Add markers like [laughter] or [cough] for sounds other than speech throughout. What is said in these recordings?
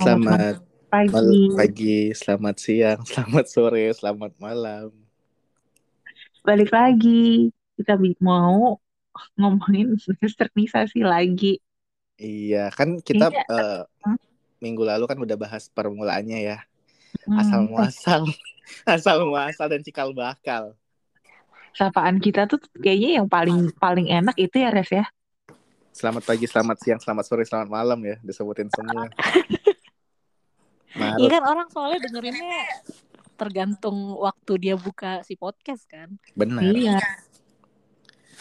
Selamat pagi. mal- pagi, selamat siang, [laughs] selamat sore, selamat malam. Balik lagi. Kita mau ngomongin [laughs] westernisasi lagi. Iya, kan kita Iya. Hah? minggu lalu kan udah bahas permulaannya ya. Hmm, Asal muasal, [laughs] asal muasal dan cikal bakal. Sapaan kita tuh kayaknya yang paling paling enak itu ya Res ya. Selamat pagi, selamat siang, selamat sore, selamat malam ya, disebutin semua. [laughs] Nah, Iya kan orang soalnya dengerinnya tergantung waktu dia buka si podcast kan. benar. Iya.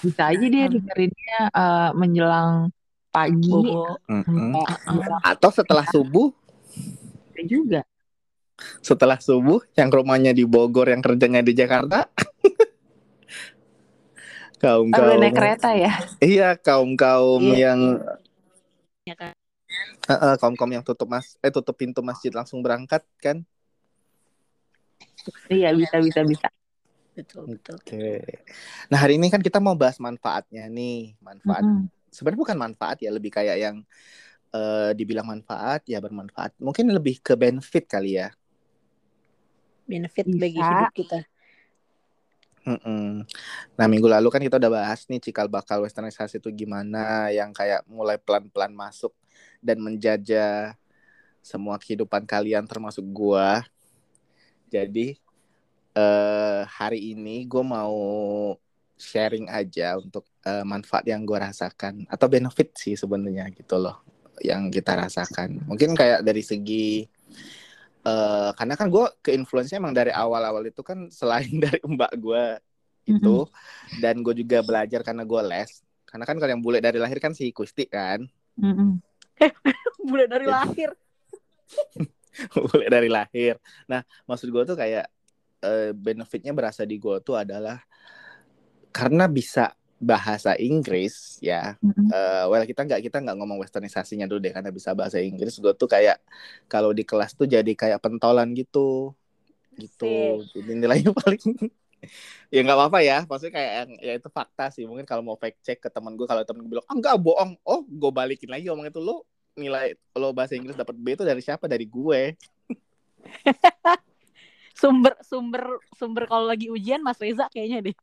Bisa aja dia Hmm. dengerinnya eh, menjelang pagi eh, menjelang Atau setelah subuh, sore juga. setelah subuh yang rumahnya di Bogor, yang kerjanya di Jakarta. [laughs] kaum Oh, kaum naik kereta ya. iya kaum kaum Iya. yang Ya kan? kaum kaum yang tutup mas eh tutup pintu masjid langsung berangkat kan Iya bisa bisa bisa. Betul, betul. Oke. Nah hari ini kan kita mau bahas manfaatnya nih. Manfaat. Mm-mm. Sebenarnya bukan manfaat ya, lebih kayak yang eh, dibilang manfaat ya bermanfaat. Mungkin lebih ke benefit kali ya. Benefit Bisa. bagi hidup kita. Mm-mm. Nah minggu lalu kan kita udah bahas nih cikal bakal westernisasi itu gimana, yang kayak mulai pelan-pelan masuk dan menjajah semua kehidupan kalian termasuk gua. Jadi eh hari ini gue mau sharing aja untuk eh, manfaat yang gue rasakan atau benefit sih sebenarnya gitu loh yang kita rasakan. Mungkin kayak dari segi eh karena kan gue ke influence emang dari awal-awal itu kan selain [laughs] dari mbak gue itu dan gue juga belajar karena gue les. Karena kan kalau yang bule dari lahir kan si Kusti kan, [laughs] Mm-mm. Mulai dari lahir. [laughs] bule dari lahir. Nah maksud gue tuh kayak eh, benefitnya berasa di gue tuh adalah karena bisa bahasa Inggris ya Mm-mm. Eh, well kita nggak kita nggak ngomong westernisasinya dulu deh karena bisa bahasa Inggris. Gue tuh kayak kalau di kelas tuh jadi kayak pentolan gitu. Gitu jadi nilainya [laughs] paling ya nggak apa-apa ya maksudnya kayak yang ya itu fakta sih. Mungkin kalau mau fact check ke teman gue kalau temen gue bilang ah nggak bohong. Oh gue balikin lagi omong itu lo nilai lo bahasa Inggris dapat B itu dari siapa? Dari gue [laughs] Sumber sumber sumber kalau lagi ujian Mas Reza kayaknya deh.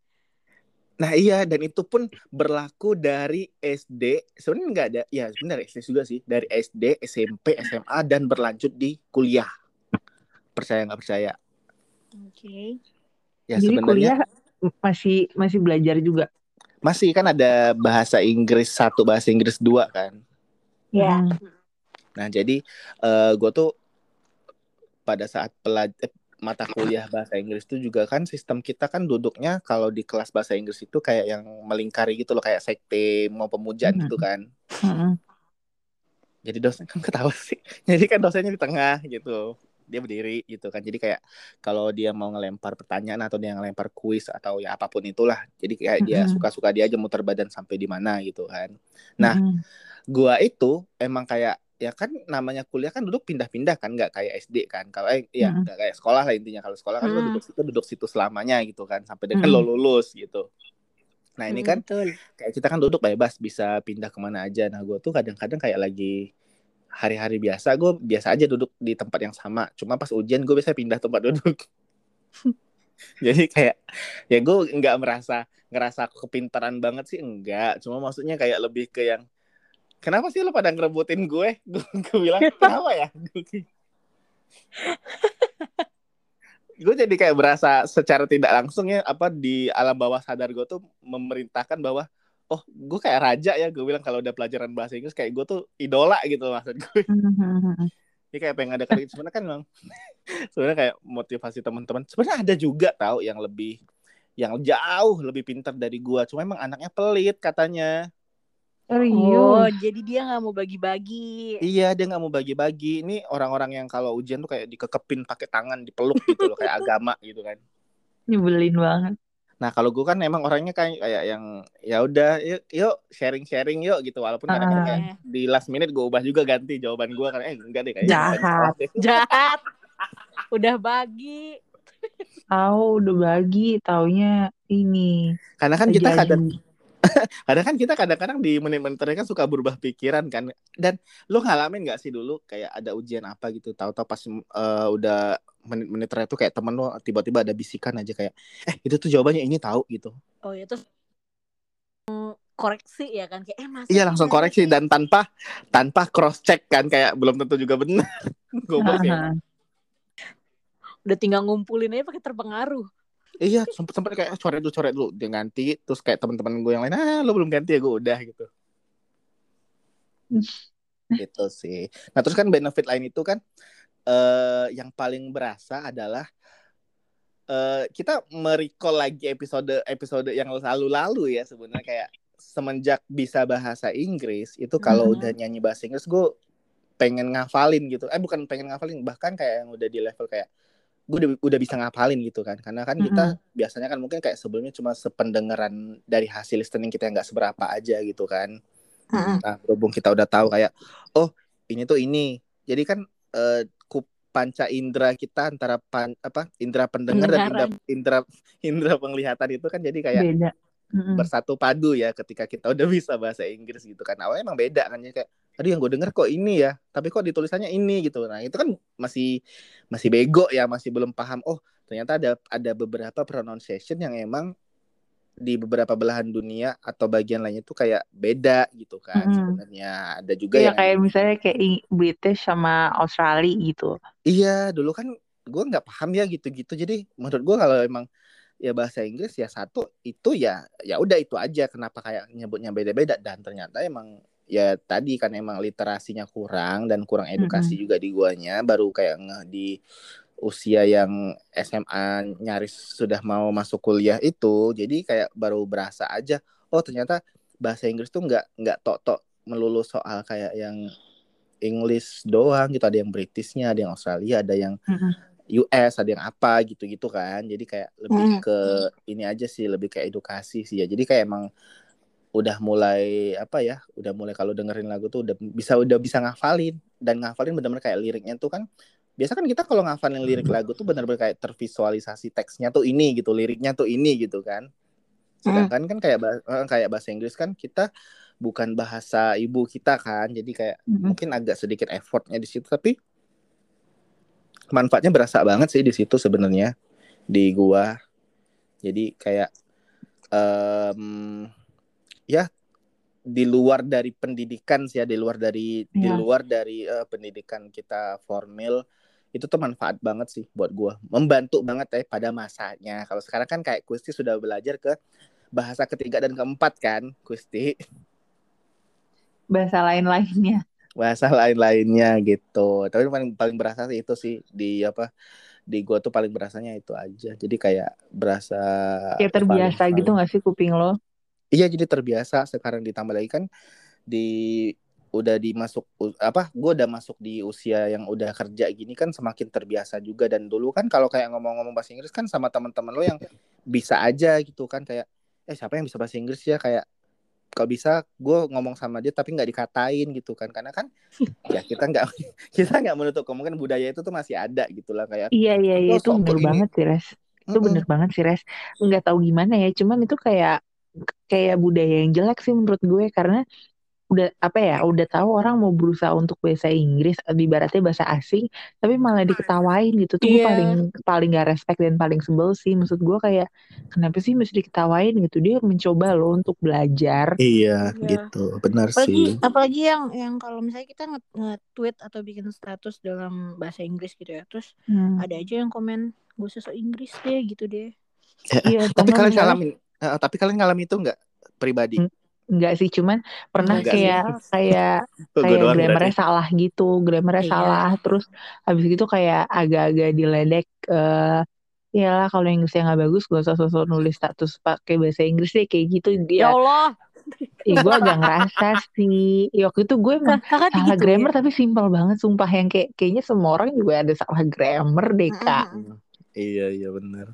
Nah iya dan itu pun berlaku dari SD sebenarnya nggak ada ya sebenarnya SD juga sih dari SD SMP SMA dan berlanjut di kuliah percaya nggak percaya Oke. ya Jadi sebenarnya kuliah masih masih belajar juga. masih kan ada bahasa Inggris satu bahasa Inggris dua kan Ya. Mm. nah jadi eh gue tuh pada saat pelaj eh, mata kuliah bahasa Inggris itu juga kan sistem kita kan duduknya kalau di kelas bahasa Inggris itu kayak yang melingkari gitu loh kayak sekte mau pemujaan Hmm. gitu kan Mm-mm. jadi dosen kan [laughs] ketawa sih jadi kan dosennya di tengah gitu dia berdiri gitu kan jadi kayak kalau dia mau ngelempar pertanyaan atau dia ngelempar kuis atau ya apa pun itulah jadi kayak dia Mm-mm. suka-suka dia aja muter badan sampai di mana gitu kan Nah, Mm-mm. gua itu emang kayak ya kan namanya kuliah kan duduk pindah-pindah kan nggak kayak SD kan kalau eh ya Mm-mm. nggak kayak sekolah lah intinya kalau sekolah kan lo Mm. duduk situ duduk situ selamanya gitu kan sampai dengan Mm. lo lulus gitu nah ini Hmm, kan betul. kayak kita kan duduk bebas bisa pindah ke mana aja nah gue tuh kadang-kadang kayak lagi hari-hari biasa gue biasa aja duduk di tempat yang sama cuma pas ujian gue biasa pindah tempat duduk [laughs] jadi kayak ya gue nggak merasa ngerasa kepintaran banget sih enggak cuma maksudnya kayak lebih ke yang kenapa sih lo pada ngerebutin gue? [laughs] Gue, gue bilang [laughs] kenapa ya? [laughs] Gue jadi kayak berasa secara tidak langsung ya apa di alam bawah sadar gue tuh memerintahkan bahwa oh gue kayak raja ya. Gue bilang kalau udah pelajaran bahasa Inggris kayak gue tuh idola gitu maksud gue Mm-mm. ini kayak pengen ada kali sebenarnya kan memang sebenarnya kayak motivasi teman-teman sebenarnya ada juga tahu yang lebih yang jauh lebih pintar dari gua cuma emang anaknya pelit katanya Oh, Serius. jadi dia nggak mau bagi-bagi. iya dia nggak mau bagi-bagi ini orang-orang yang kalau ujian tuh kayak dikekepin pakai tangan dipeluk gitu loh kayak agama gitu kan Nyebelin banget. nah kalau gua kan emang orangnya kayak kayak yang ya udah yuk, yuk sharing sharing yuk gitu walaupun kadang-kadang Ah. kayak di last minute gue ubah juga ganti jawaban gua karena eh enggak deh kayaknya Jahat. [laughs] Jahat. Udah bagi. Tahu udah bagi, taunya ini Karena kan kita kadang [laughs] kadang kan kita kadang-kadang di menit-menit kan suka berubah pikiran kan. Dan lu ngalamin nggak sih dulu kayak ada ujian apa gitu, tahu-tahu pas eh, udah menit-menit terakhir tuh kayak temen lu tiba-tiba ada bisikan aja kayak eh itu tuh jawabannya ini tahu gitu. Oh ya terus mm, koreksi ya kan kayak eh masa Iya langsung koreksi sih? dan tanpa tanpa cross check kan kayak belum tentu juga benar. [laughs] Goblok ya. Udah tinggal ngumpulin aja pakai terpengaruh. Iya, sempet sempet kayak "Eh, coret dulu, coret dulu, dia ganti, terus kayak teman-teman gue yang lain, ah lo belum ganti ya gue udah gitu. [laughs] Gitu sih. Nah terus kan benefit lain itu kan eh yang paling berasa adalah eh kita merecall lagi episode episode yang lalu-lalu ya sebenarnya kayak semenjak bisa bahasa Inggris itu kalau Mhm. udah nyanyi bahasa Inggris gue pengen ngafalin gitu. Eh bukan pengen ngafalin, bahkan kayak yang udah di level kayak gue udah, udah bisa ngapalin gitu kan. Karena kan kita biasanya kan mungkin kayak sebelumnya cuma sependengaran dari hasil listening kita yang nggak seberapa aja gitu kan. Nah berhubung kita udah tahu kayak oh ini tuh ini. Jadi kan eh, ku panca indera kita antara pan, apa indera pendengar dan indera, Pendengaran. indera indera penglihatan itu kan jadi kayak Beda. Mm-mm. bersatu padu ya ketika kita udah bisa bahasa Inggris gitu kan awalnya emang beda kan jadi kayak aduh yang gue denger kok ini ya tapi kok ditulisannya ini gitu nah itu kan masih masih bego ya masih belum paham oh ternyata ada ada beberapa pronunciation yang emang di beberapa belahan dunia atau bagian lainnya tuh kayak beda gitu kan Mm-mm. sebenarnya ada juga Iya yang kayak misalnya kayak British sama Australia gitu. Iya, dulu kan gue nggak paham ya gitu-gitu. Jadi menurut gue kalau emang ya bahasa Inggris ya satu itu ya ya udah itu aja. Kenapa kayak nyebutnya beda-beda dan ternyata emang ya tadi kan emang literasinya kurang dan kurang edukasi juga di guanya. Baru kayak nge di usia yang SMA nyaris sudah mau masuk kuliah itu. Jadi kayak baru berasa aja. Oh ternyata bahasa Inggris tuh nggak nggak tok-tok melulu soal kayak yang English doang gitu ada yang Britishnya ada yang Australia ada yang Mm-mm. US ada yang apa gitu-gitu kan. Jadi kayak lebih Mm. ke ini aja sih lebih ke edukasi sih ya. Jadi kayak emang udah mulai apa ya udah mulai kalau dengerin lagu tuh udah bisa udah bisa ngafalin. Dan ngafalin benar-benar kayak liriknya tuh kan biasa kan kita kalau ngafalin lirik lagu tuh benar-benar kayak tervisualisasi teksnya tuh ini gitu liriknya tuh ini gitu kan. Sedangkan kan kayak eh, kayak bahasa Inggris kan kita bukan bahasa ibu kita kan. Jadi kayak Mm-mm. mungkin agak sedikit effortnya di situ tapi manfaatnya berasa banget sih di situ sebenarnya di gua jadi kayak em, ya di luar dari pendidikan sih ya di luar dari di Iya. luar dari eh, pendidikan kita formal itu tuh manfaat banget sih buat gua membantu banget ya pada masanya kalau sekarang kan kayak Kusti sudah belajar ke bahasa ketiga dan keempat kan Kusti Bahasa lain-lainnya. Bahasa lain-lainnya gitu. Tapi paling paling berasa sih itu sih di apa di gua tuh paling berasanya itu aja. Jadi kayak berasa Kayak terbiasa paling- gitu gak sih kuping lo? Iya jadi terbiasa sekarang ditambah lagi kan di udah dimasuk apa gue udah masuk di usia yang udah kerja gini kan semakin terbiasa juga dan dulu kan kalau kayak ngomong-ngomong bahasa Inggris kan sama teman-teman lo yang bisa aja gitu kan kayak eh siapa yang bisa bahasa Inggris ya kayak kalau bisa gue ngomong sama dia tapi nggak dikatain gitu kan karena kan [laughs] ya kita nggak [laughs] kita nggak menutup kemungkinan budaya itu tuh masih ada gitu lah kayak Iya iya iya itu bener ini. banget sih Res. Itu "Mm-mm." bener banget sih Res. Nggak tahu gimana ya, cuman itu kayak kayak budaya yang jelek sih menurut gue karena udah apa ya udah tahu orang mau berusaha untuk bahasa Inggris ibaratnya bahasa asing tapi malah diketawain gitu. Tuh Iya. paling paling gak respect dan paling sebel sih. Maksud gue kayak kenapa sih mesti diketawain gitu? Dia mencoba loh untuk belajar. Iya Iya. gitu. Benar apalagi sih. apalagi yang yang kalau misalnya kita nge- nge-tweet atau bikin status dalam bahasa Inggris gitu ya terus Hmm. ada aja yang komen gue sosok Inggris deh gitu deh. Iya, tapi atau kalian ngalamin eh, tapi kalian ngalamin itu nggak pribadi? Hmm. Enggak sih, cuman pernah Enggak sih. kayak kayak [laughs] Gue kayak doang grammarnya salah gitu, grammarnya Iya. salah, terus habis gitu kayak agak-agak diledek eh ya lah kalau Inggrisnya nggak bagus gak usah sosok nulis status pakai bahasa Inggris deh kayak gitu ya dia. Allah Ih, gue agak ngerasa sih. Ya, waktu itu gue emang kakak salah digituin. grammar tapi simpel banget sumpah yang kayak kayaknya semua orang juga ada salah grammar deh kak. Mm-mm. iya iya benar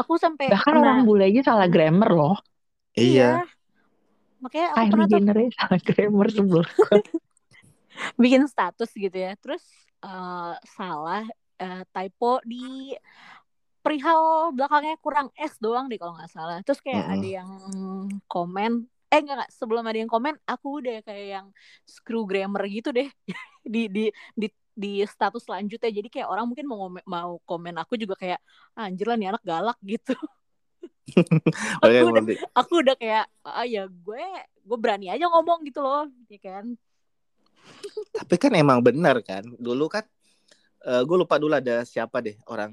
aku sampai Bahkan pernah orang bule aja salah grammar loh. iya makanya aku Kylie pernah tuh Jenner salah [laughs] grammar sebel. [laughs] bikin status gitu ya terus eh, salah eh, typo di perihal belakangnya kurang S doang deh kalau nggak salah. Terus kayak Mm-mm. ada yang komen, eh enggak, enggak sebelum ada yang komen, aku udah kayak yang screw grammar gitu deh [laughs] di di di di status selanjutnya. Jadi kayak orang mungkin mau mau komen aku juga kayak "Ah, anjir lah nih anak galak gitu. [laughs] Aku udah aku udah kayak ah ya gue gue berani aja ngomong gitu loh, ya kan? Tapi kan emang benar kan. Dulu kan eh gue lupa dulu ada siapa deh orang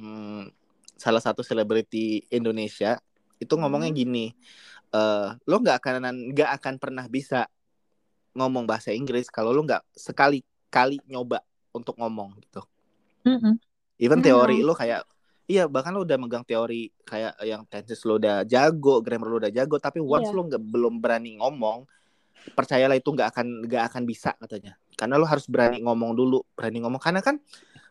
salah satu selebriti Indonesia itu ngomongnya Hmm. gini. eh lo nggak akan nggak akan pernah bisa ngomong bahasa Inggris kalau lo nggak sekali kali nyoba untuk ngomong gitu. Even Hmm. teori lo kayak iya bahkan lo udah megang teori kayak yang tenses lo udah jago, grammar lo udah jago, tapi once Iya. lo nggak belum berani ngomong, percayalah itu nggak akan nggak akan bisa katanya. Karena lo harus berani ngomong dulu, berani ngomong karena kan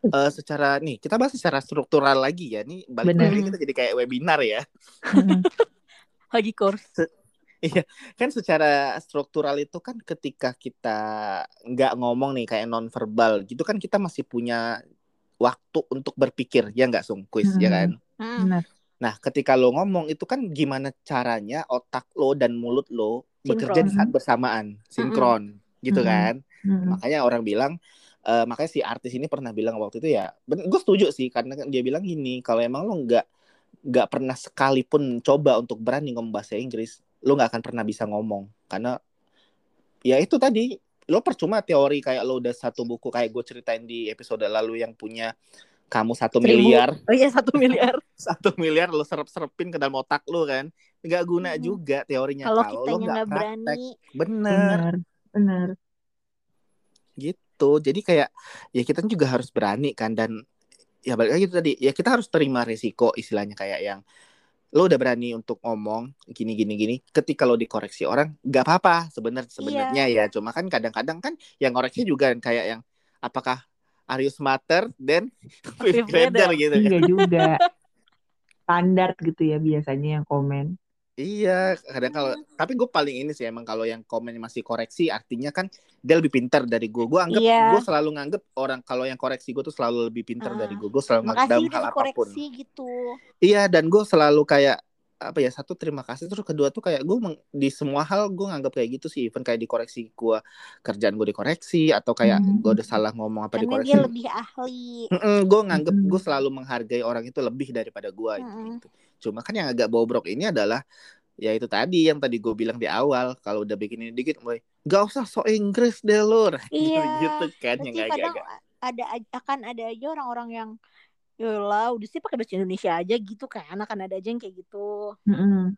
[laughs] eh, secara nih kita bahas secara struktural lagi ya. Nih balik lagi kita jadi kayak webinar ya. [laughs] Lagi course. Kan secara struktural itu kan ketika kita nggak ngomong nih kayak non verbal gitu kan kita masih punya waktu untuk berpikir ya nggak sung quiz ya Hmm. kan. Hmm. Benar. Nah, ketika lo ngomong itu kan gimana caranya otak lo dan mulut lo bekerja di Sinkron. saat bersamaan, sinkron, gitu Mm-mm. kan? Mm-mm. Makanya orang bilang, eh, makanya si artis ini pernah bilang waktu itu ya, gue setuju sih karena kan dia bilang gini, kalau emang lo nggak nggak pernah sekalipun coba untuk berani ngomong bahasa Inggris, lo nggak akan pernah bisa ngomong karena ya itu tadi lo percuma teori kayak lo udah satu buku kayak gue ceritain di episode lalu yang punya kamu satu miliar [laughs] Oh iya satu miliar. [laughs] satu miliar lo serap-serapin ke dalam otak lo kan nggak guna Hmm. juga teorinya Kalau lo nggak praktek berani, bener Benar. Benar. gitu jadi kayak ya kita juga harus berani kan dan ya balik lagi itu tadi ya kita harus terima resiko istilahnya kayak yang lo udah berani untuk ngomong gini gini gini ketika lo dikoreksi orang nggak apa-apa sebenarnya sebenarnya ya cuma kan kadang-kadang kan yang koreksi juga kayak yang apakah are you smarter than fifth grader. gitu kan Iya juga. [laughs] Standar gitu ya biasanya yang komen. Iya, kadang kalau tapi gue paling ini sih emang kalau yang komen masih koreksi artinya kan dia lebih pintar dari gue. Gue anggap Iya. gue selalu nganggap orang kalau yang koreksi gue tuh selalu lebih pintar Ah. dari gue. Gue selalu nganggap dalam hal apa pun. gitu. Iya, dan gue selalu kayak apa ya satu terima kasih terus kedua tuh kayak gue meng- di semua hal gue nganggap kayak gitu sih even kayak dikoreksi gue kerjaan gue dikoreksi atau kayak Hmm. gue udah salah ngomong apa Karena dikoreksi dia lebih ahli. gue nganggep Mm-mm. gue selalu menghargai orang itu lebih daripada gue Mm-mm. gitu. Cuma kan yang agak bobrok ini adalah ya itu tadi yang tadi gue bilang di awal kalau udah bikin ini dikit mulai gak usah so Inggris deh lur [laughs] Iya. gitu kan yang kadang agak-agak ada akan ada aja orang-orang yang Yolah, udah sih pakai bahasa Indonesia aja gitu kan. Akan ada aja yang kayak gitu. Mm-mm.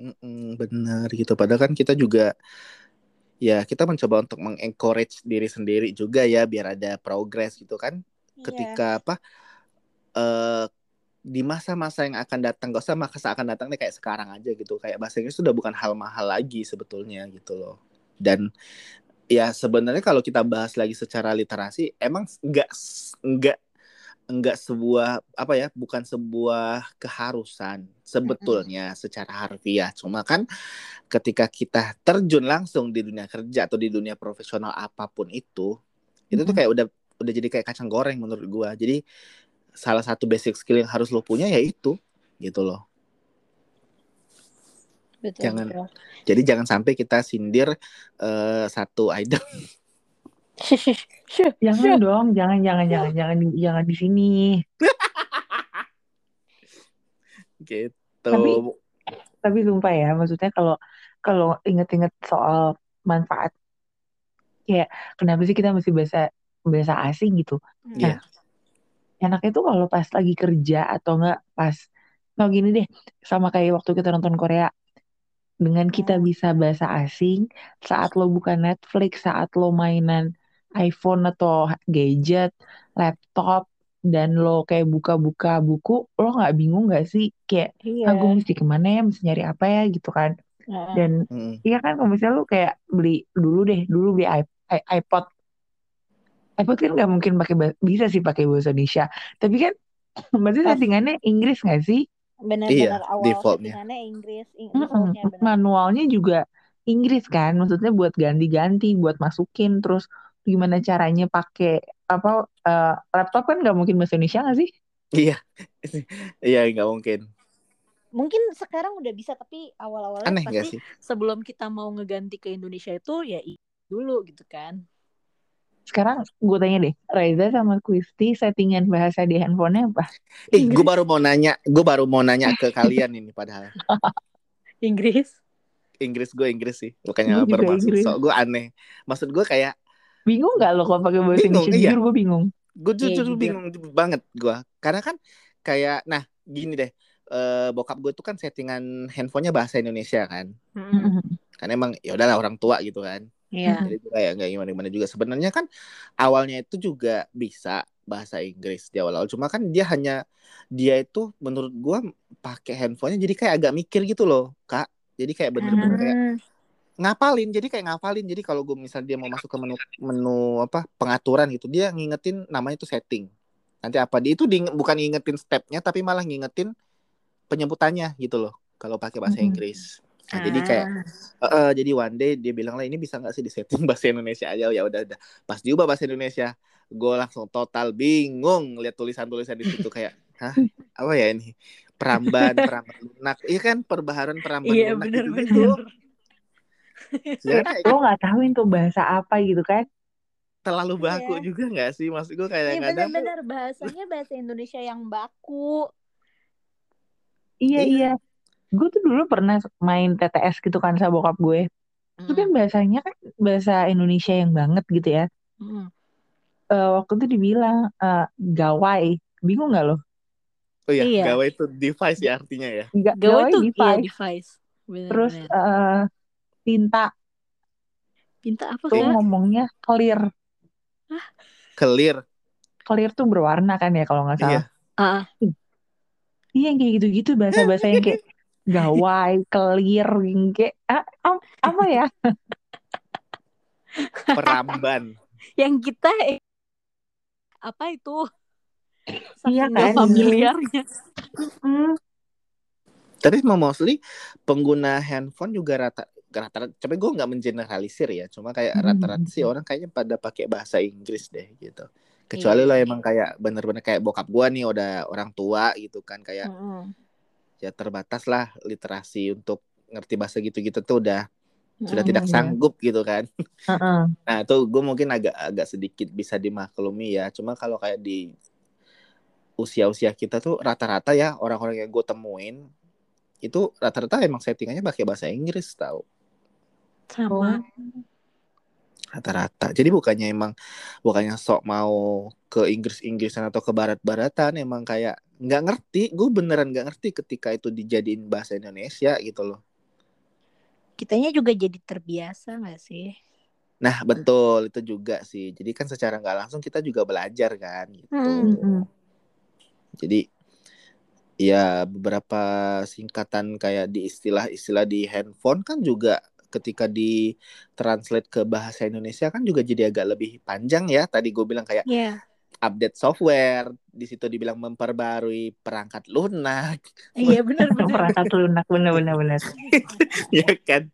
Mm-mm, bener gitu padahal kan kita juga ya kita mencoba untuk mengencourage diri sendiri juga ya biar ada progres gitu kan Iya. ketika apa eh di masa-masa yang akan datang gak usah masa akan datang nih kayak sekarang aja gitu. Kayak bahasa Inggris sudah bukan hal mahal lagi sebetulnya gitu loh. Dan ya sebenarnya kalau kita bahas lagi secara literasi emang nggak nggak nggak sebuah apa ya bukan sebuah keharusan sebetulnya secara harfiah. Cuma kan ketika kita terjun langsung di dunia kerja atau di dunia profesional apa pun itu itu tuh kayak udah udah jadi kayak kacang goreng menurut gua. Jadi salah satu basic skill yang harus lo punya yaitu gitu loh Betul, Jangan. betul. jadi jangan sampai kita sindir eh, satu idol [laughs] Syuh, Jangan dong, jangan jangan jangan jangan di, jangan di sini. [laughs] gitu Tapi- Tapi sumpah ya, maksudnya kalau kalau inget-inget soal manfaat kayak kenapa sih kita mesti bahasa bahasa asing gitu. Iya. Enaknya tuh kalau pas lagi kerja atau enggak pas kalau gini deh, sama kayak waktu kita nonton Korea. Dengan kita Hmm. bisa bahasa asing, saat lo buka Netflix, saat lo mainan iPhone atau gadget, laptop, dan lo kayak buka-buka buku, lo nggak bingung nggak sih? Kayak, Iya. ah gue mesti ke mana ya, mesti nyari apa ya gitu kan. Dan Mm-mm. iya kan kalau misalnya lo kayak beli dulu deh, dulu beli iPod. iPod kan nggak mungkin pakai bisa sih pakai bahasa Indonesia. Tapi kan [clears throat] berarti settingannya Inggris nggak sih? Benar-benar Iya, awal defaultnya. settingannya Inggris, Ing- Mm-mm. defaultnya benar. Manualnya juga Inggris kan, maksudnya buat ganti-ganti, buat masukin, terus gimana caranya pakai apa eh, laptop kan nggak mungkin bahasa Indonesia nggak sih? Iya, [laughs] iya nggak mungkin. Mungkin sekarang udah bisa tapi awal-awalnya Aneh nggak pasti sih? sebelum kita mau ngeganti ke Indonesia itu ya dulu gitu kan. Sekarang gue tanya deh, Reza sama Kristi settingan bahasa di handphonenya apa? Ih, gue baru mau nanya, gue baru mau nanya ke [laughs] kalian ini padahal. [laughs] Inggris. Inggris gue Inggris sih, bukannya Gue bermaksud Inggris. so gue aneh. Maksud gue kayak Bingung nggak lo kalau pakai bahasa Bingung, Indonesia? iya. Jujur gue bingung. gue Iya, jujur jujur. bingung banget gue karena kan kayak nah gini deh eh, bokap gue tuh kan settingan handphonenya bahasa Indonesia kan Mm-mm. karena emang ya udahlah orang tua gitu kan Iya. jadi kayak nggak gimana gimana juga sebenarnya kan awalnya itu juga bisa bahasa Inggris di awal-awal cuma kan dia hanya dia itu menurut gue pakai handphonenya jadi kayak agak mikir gitu loh kak jadi kayak bener-bener kayak Hmm. ngapalin jadi kayak ngapalin jadi kalau gue misal dia mau masuk ke menu menu apa pengaturan gitu dia ngingetin namanya itu setting nanti apa dia itu di, bukan ngingetin stepnya tapi malah ngingetin penyebutannya gitu loh kalau pakai bahasa Mhm. Inggris nah, jadi kayak Ah. eh, eh, jadi one day dia bilang lah ini bisa nggak sih disetting bahasa Indonesia aja ya udah udah pas diubah bahasa Indonesia gue langsung total bingung lihat tulisan-tulisan di situ kayak hah apa ya ini peramban [laughs] peramban lunak iya kan perbaharuan peramban Iya lunak benar gitu benar. gitu Sebenarnya Lo nggak tahu itu bahasa apa gitu kan? terlalu baku Iya. juga nggak sih maksud gue kayak Iya benar-benar bahasanya bahasa Indonesia yang baku. Iya Iya. Iya. Gue tuh dulu pernah main TTS gitu kan sama bokap gue. Itu kan bahasanya kan bahasa Indonesia yang banget gitu ya. Mm. Eh, waktu itu dibilang eh, gawai. Bingung nggak lo? oh iya, Iya. gawe itu device ya artinya ya Ga- Gawai tuh iya device. device. Benar, Terus benar. eh, tinta Pinta apa tuh ngomongnya clear. clear Clear tuh berwarna kan ya kalau nggak salah. iya Ah, Iya yang kayak gitu-gitu bahasa-bahasa yang kayak gawai, clear, yang kayak ah, apa ya? [laughs] peramban yang kita eh, apa itu? Iya Saking kan? familiarnya. Hmm, tapi mau mostly pengguna handphone juga rata rata-rata tapi gue nggak mengeneralisir ya cuma kayak Hmm. rata-rata sih orang kayaknya pada pakai bahasa Inggris deh gitu kecuali Iya. lo emang kayak bener-bener kayak bokap gue nih udah orang tua gitu kan kayak Mm-mm. Ya terbatas lah literasi untuk ngerti bahasa gitu-gitu tuh udah sudah Mm-mm. tidak iya. sanggup gitu kan heeh. [laughs] Nah, itu gue mungkin agak agak sedikit bisa dimaklumi ya. Cuma kalau kayak di usia-usia kita tuh rata-rata ya orang-orang yang gue temuin itu rata-rata emang settingannya pakai bahasa Inggris tau Sama. Rata-rata. Jadi bukannya emang bukannya sok mau ke Inggris-Inggrisan atau ke barat-baratan emang kayak nggak ngerti. Gue beneran nggak ngerti ketika itu dijadiin bahasa Indonesia gitu loh. Kitanya juga jadi terbiasa nggak sih? Nah betul itu juga sih. Jadi kan secara nggak langsung kita juga belajar kan gitu. Hmm. Mm-mm. Jadi ya beberapa singkatan kayak di istilah-istilah di handphone kan juga ketika di translate ke bahasa Indonesia kan juga jadi agak lebih panjang ya. Tadi gue bilang kayak Iya. update software, di situ dibilang memperbarui perangkat lunak, Iya benar-benar. [laughs] Perangkat lunak bener-bener bener. [laughs] ya kan?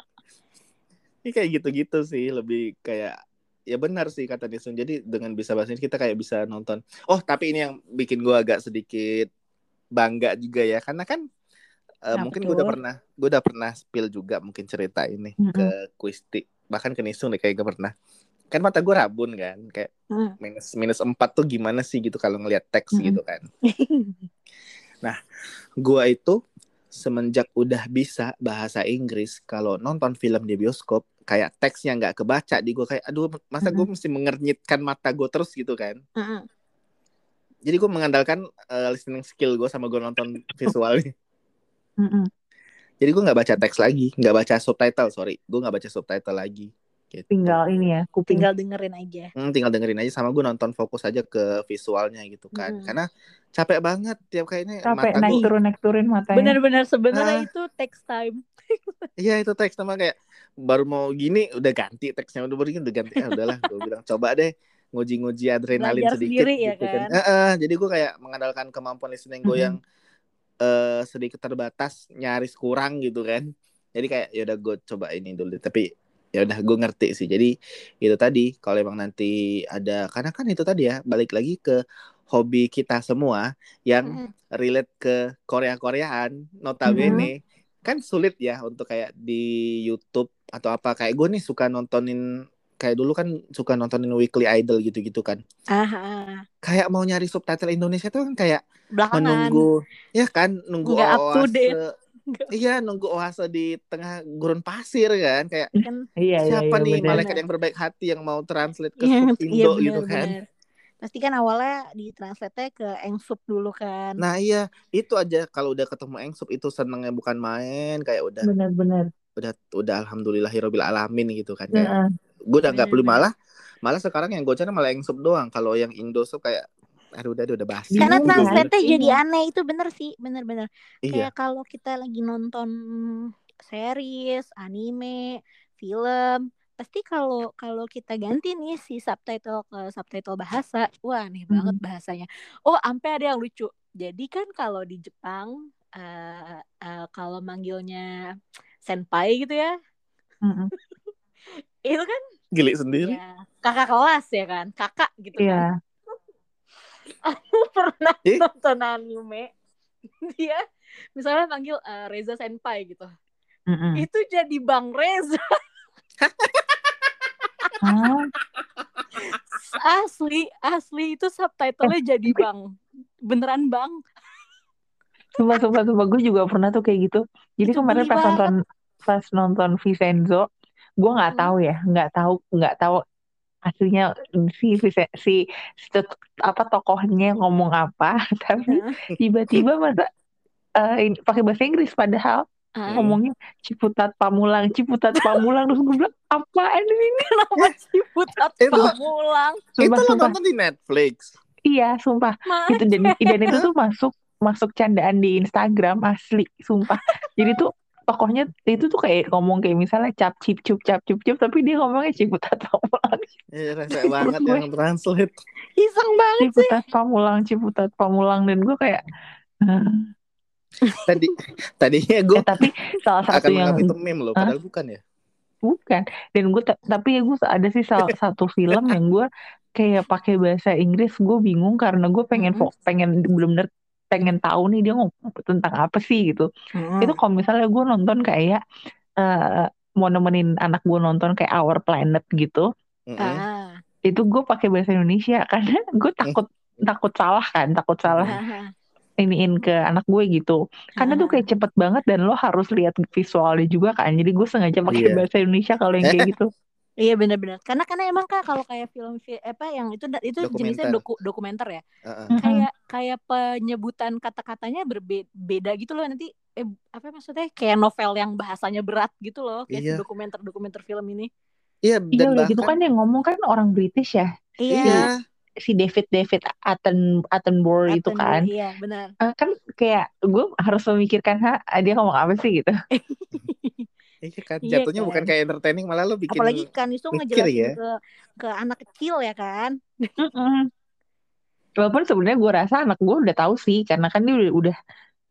Ini kayak gitu-gitu sih, lebih kayak ya benar sih kata Nisun. Jadi dengan bisa bahasa Inggris kita kayak bisa nonton. Oh tapi ini yang bikin gue agak sedikit bangga juga ya, karena kan Apa mungkin gue udah pernah, gue udah pernah spill juga mungkin cerita ini Mm-mm. ke Kuisti, bahkan ke Nisun deh kayak gue pernah. Kan mata gue rabun kan, kayak Hmm. minus minus empat tuh gimana sih gitu kalau ngelihat teks Mm-mm. gitu kan. [laughs] Gua itu semenjak udah bisa bahasa Inggris kalau nonton film di bioskop kayak teksnya nggak kebaca di gua kayak aduh masa gue mesti mengernyitkan mata gue terus gitu kan jadi gue mengandalkan eh, listening skill gue sama gue nonton visualnya Mm-mm. jadi gue nggak baca teks lagi nggak baca subtitle sorry gue nggak baca subtitle lagi gitu. Tinggal ini ya, kuping. Tinggal dengerin aja. Hmm, tinggal dengerin aja sama gue nonton fokus aja ke visualnya gitu kan Hmm. karena capek banget tiap kayaknya Capek mata naik gue turun naik turun matanya. Benar-benar Ah. sebenarnya itu text time. [laughs] Iya itu teks sama kayak baru mau gini udah ganti teksnya udah begini udah ganti ah udahlah gue bilang coba deh nguji-nguji adrenalin Belajar sedikit sendiri ya gitu kan? Eh, eh, jadi gue kayak mengandalkan kemampuan listening gue Mhm. yang eh, sedikit terbatas nyaris kurang gitu kan. Jadi kayak ya udah gue coba ini dulu tapi ya udah gue ngerti sih. Jadi itu tadi kalau emang nanti ada karena kan itu tadi ya balik lagi ke hobi kita semua yang relate ke Korea-Koreaan notabene kan sulit ya untuk kayak di YouTube atau apa. Kayak gue nih suka nontonin kayak dulu kan suka nontonin Weekly Idol gitu-gitu kan Ah, ah. kayak mau nyari subtitle Indonesia tuh kan kayak belakangan menunggu ya kan nunggu Nggak oase [laughs] iya nunggu oase di tengah gurun pasir kan kayak kan Iya, iya, siapa iya, nih bener. malaikat yang berbaik hati yang mau translate ke Iya, sub iya Indo gitu kan benar. Pasti kan awalnya ditranslate ke Engsup dulu kan. nah iya itu aja kalau udah ketemu Engsup itu senengnya bukan main kayak udah Bener-bener. udah udah alhamdulillahirobbil alamin gitu kan kayak Heeh. Gue udah nggak perlu malah malah sekarang yang gue cari malah Engsup doang kalau yang Indo sup kayak aduh udah udah basi Karena Bingung translate Iya. jadi aneh itu bener sih, bener-bener. iya Kayak kalau kita lagi nonton series, anime, film, pasti kalau kalau kita ganti nih si subtitle ke subtitle bahasa, wah aneh banget Mhm. bahasanya. Oh, sampai ada yang lucu. Jadi kan kalau di Jepang eh eh, kalau manggilnya senpai gitu ya, Mm-mm. Itu kan gili sendiri ya kakak kelas ya kan, kakak gitu kan. Iya. Aku [laughs] pernah Ih. nonton anime dia misalnya panggil eh, Reza Senpai gitu Mm-mm. itu jadi Bang Reza [laughs] asli asli itu subtitlenya jadi Bang beneran Bang Sumpah, sumpah, sumpah. Gue juga pernah tuh kayak gitu. Jadi Itu kemarin pas banget. nonton pas nonton Vincenzo, gue nggak Hmm. tahu ya, nggak tahu nggak tahu aslinya si si, si tet- apa tokohnya ngomong apa, [laughs] tapi tiba-tiba masa eh, ini pakai bahasa Inggris padahal Ah, ngomongnya Ciputat Pamulang, Ciputat Pamulang terus gue bilang apaan ini? [laughs] kenapa sih putat Itu- pamulang itu Sumpah, lo sumpah. nonton di Netflix Iya, sumpah. Itu dan dan itu tuh masuk masuk candaan di Instagram asli, sumpah. Jadi tuh tokohnya itu tuh kayak ngomong kayak misalnya cap cip cup cap cup cup tapi dia ngomongnya ciputat pamulang Iya, rese banget yang translate. iseng banget sih ciputat pamulang ciputat pamulang dan gue kayak? Tadi tadinya gue eh tapi salah akan satu yang menganggap itu meme loh, padahal bukan ya. bukan dan gue ta- tapi ya gue ada sih salah [laughs] satu film yang gue kayak pakai bahasa Inggris gue bingung karena gue pengen pengen bener-bener pengen tahu nih dia ngomong tentang apa sih gitu. Itu kalau misalnya gue nonton kayak eh mau nemenin anak gue nonton kayak Our Planet gitu ah itu gue pakai bahasa Indonesia. [laughs] Karena gue takut takut salah kan takut salah ah, iniin ke anak gue gitu. Karena tuh kayak cepet banget dan lo harus lihat visualnya juga kan. Jadi gue sengaja pakai Iya. bahasa Indonesia kalau yang kayak [laughs] gitu Iya benar-benar. Karena karena emang kak kalau kayak film fi- apa yang itu itu jenisnya Dokumenter. doku, dokumenter ya. Heeh. Mm-mm. Kayak kayak penyebutan kata-katanya berbeda gitu loh nanti eh, apa maksudnya kayak novel yang bahasanya berat gitu loh kayak Iya. dokumenter-dokumenter film ini. Iya, iya dan udah gitu bahkan kan yang ngomong kan orang British ya Iya. iya, si David David Atten Attenborough itu kan Iya benar. Eh, kan kayak gue harus memikirkan ha dia ngomong apa sih gitu [laughs] iya kan Iya jatuhnya kan. bukan kayak entertaining malah lo bikin Apalagi kan itu ngejelasin ya. ke ke anak kecil ya kan. Walaupun sebenarnya gue rasa anak gue udah tahu sih, karena kan dia udah, udah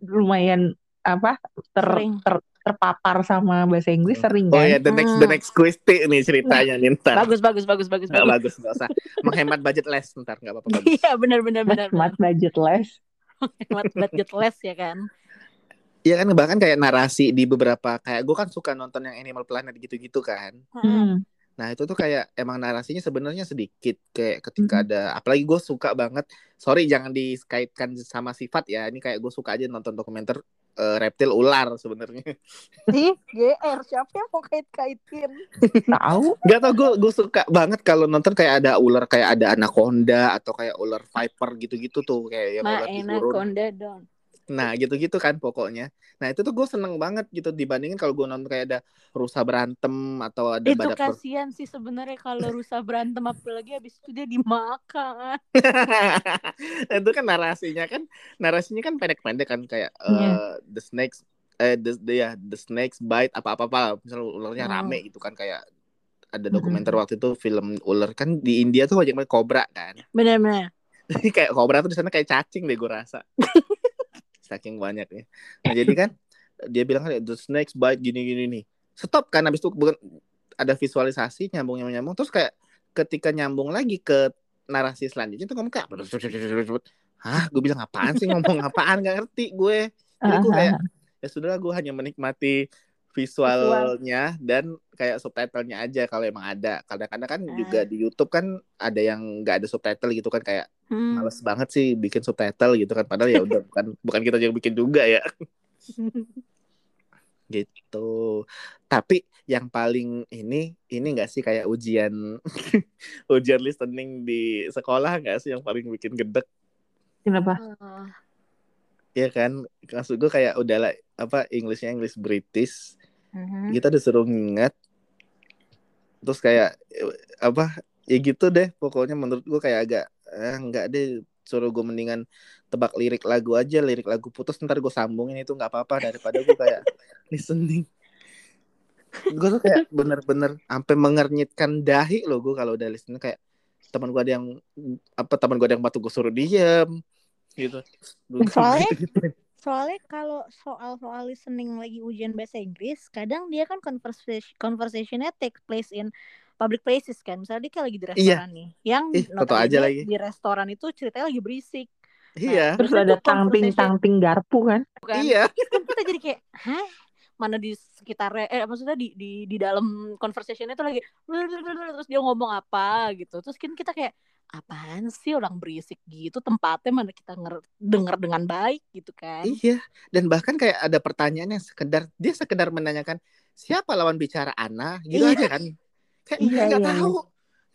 lumayan apa ter, Sering. ter- terpapar sama bahasa Inggris sering Oh kan. ya, the next the Hmm. next Christy nih ceritanya nih ntar. Bagus bagus bagus bagus Nggak bagus. bagus nggak usah menghemat budget les ntar nggak apa-apa bagus. [laughs] Iya benar benar benar. Benar. budget less. [laughs] Hemat budget less ya kan. Iya kan bahkan kayak narasi di beberapa kayak gue kan suka nonton yang Animal Planet gitu-gitu kan. Hmm. Nah itu tuh kayak emang narasinya sebenarnya sedikit kayak ketika Mhm. ada apalagi gue suka banget. Sorry jangan dikaitkan sama sifat ya. Ini kayak gue suka aja nonton dokumenter eh, reptil ular sebenarnya. [laughs] Ih, GR siapa yang mau kait-kaitin? Tahu? Gak tau gue gue suka banget kalau nonton kayak ada ular kayak ada anaconda atau kayak ular viper gitu-gitu tuh kayak yang Ma ular konda dong. Nah gitu-gitu kan pokoknya. Nah itu tuh gue seneng banget gitu dibandingin kalau gue nonton kayak ada rusa berantem atau ada Itu badak ber- kasihan sih sebenarnya kalau rusa berantem apalagi habis itu dia dimakan. [laughs] Nah, itu kan narasinya kan narasinya kan pendek-pendek kan kayak eh, Iya. the snakes eh the, the ya the snakes bite apa apa apa misalnya ularnya Hmm. rame gitu kan kayak ada dokumenter waktu itu film ular kan di India tuh banyak banget kobra kan Benar-benar. [laughs] kayak kobra tuh di sana kayak cacing deh gue rasa [laughs] saking banyaknya nah jadi kan dia bilang kan the snakes bite gini gini nih stop kan habis itu bukan ada visualisasi nyambung nyambung nyambung. Terus kayak ketika nyambung lagi ke narasi selanjutnya tuh ngomong kayak hah gue bilang apaan sih? Ngomong apaan? Gak ngerti gue. Jadi gue kayak ya sudahlah gue hanya menikmati visualnya dan kayak subtitlenya aja kalau emang ada kadang-kadang kan Ah. juga di YouTube kan ada yang nggak ada subtitle gitu kan kayak Hmm. males banget sih bikin subtitle gitu kan padahal ya udah [laughs] bukan bukan kita yang bikin juga ya [laughs] gitu tapi yang paling ini ini nggak sih kayak ujian [laughs] ujian listening di sekolah nggak sih yang paling bikin gedek Kenapa? Oh. ya kan maksud gue kayak udah lah apa Englishnya English British Mhm. kita disuruh nginget terus kayak apa ya gitu deh pokoknya menurut gue kayak agak eh, nggak deh suruh gue mendingan tebak lirik lagu aja lirik lagu putus ntar gue sambungin itu nggak apa-apa daripada gue kayak [laughs] listening gue tuh kayak bener-bener sampai mengernyitkan dahi loh gue kalau udah listening kayak teman gue ada yang apa teman gue ada yang batu gue suruh diem gitu Soalnya- Gitu-gitu. [laughs] Soalnya kalau soal-soal listening lagi ujian bahasa Inggris, kadang dia kan conversation conversationnya take place in public places kan. Misalnya dia kayak lagi di restoran nih. Yang Ih, aja lagi. di restoran itu ceritanya lagi berisik. iya Terus Terus ada tangping-tangping garpu kan? Bukan? iya Terus kan kita jadi kayak, hah? Mana di sekitarnya, eh maksudnya di di di dalam conversationnya tuh lagi [laughs] terus dia ngomong apa gitu. Terus kan kita kayak apaan sih orang berisik gitu tempatnya mana kita nger denger dengan baik gitu kan. Iya, dan bahkan kayak ada pertanyaan yang sekedar dia sekedar menanyakan siapa lawan bicara Ana, gitu Iya. aja kan? Kayak Iya, nggak iya, tahu,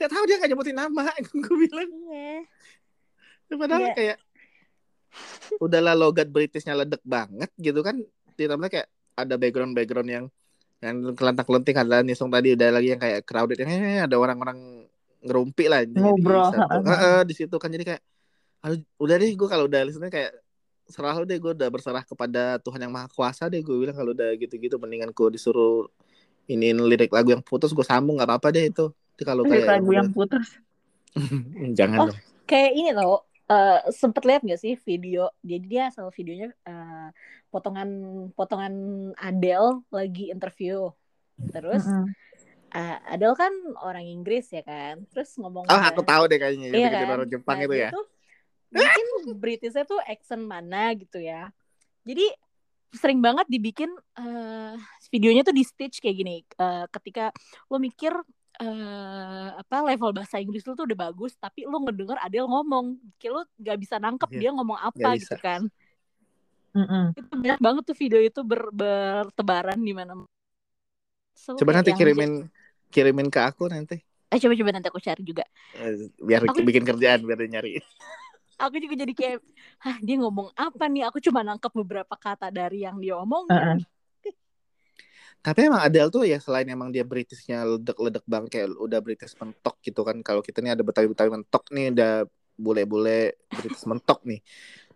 nggak tahu dia nggak nyebutin nama. [laughs] Gue bilang, Iya. padahal Iya. kayak udahlah logat Britishnya ledek banget gitu kan. Ditambah kayak ada background background yang yang kelantak kelenting ada nisung tadi udah lagi yang kayak crowded yang eh, ada orang-orang ngerumpi lah Ngobrol, di, satu- heeh. Heeh, di situ kan jadi kayak aduh, udah deh gue kalau udah listening kayak serah lu deh gue udah berserah kepada Tuhan yang maha kuasa deh gue bilang kalau udah gitu-gitu mendingan gue disuruh iniin lirik lagu yang putus gue sambung nggak apa-apa deh itu kalau Lirik kayak lagu yang putus. [laughs] jangan Oh. dong kayak ini loh eh sempet lihat gak sih video? Jadi dia asal videonya eh, potongan potongan Adele lagi interview. Terus Mm-mm. eh, Adele kan orang Inggris ya kan? Terus ngomong oh aku tahu deh kayaknya Iya yang bikin kan? orang Jepang Nah, itu ya. tuh [laughs] mungkin Britishnya tuh accent mana gitu ya. Jadi sering banget dibikin eh, videonya tuh di stitch kayak gini. Eh, ketika lo mikir eh, apa level bahasa Inggris lu tuh udah bagus tapi lo ngedenger Adele ngomong. Kayak lo gak bisa nangkep Iya, dia ngomong apa nggak gitu bisa. kan. Mm-mm. itu banyak banget tuh video itu ber- bertebaran di mana. So, coba nanti kirimin kirimin ke aku nanti. Eh coba coba nanti aku cari juga. Eh, biar Aku- bikin kerjaan biar dia nyari. [laughs] Aku juga jadi kayak Hah dia ngomong apa nih? Aku cuma nangkep beberapa kata dari yang dia omongin. Heeh. Tapi emang Adele tuh ya selain emang dia Britishnya ledek-ledek banget kayak udah British mentok gitu kan. Kalau kita nih ada Betawi-Betawi mentok nih udah bule-bule British mentok nih.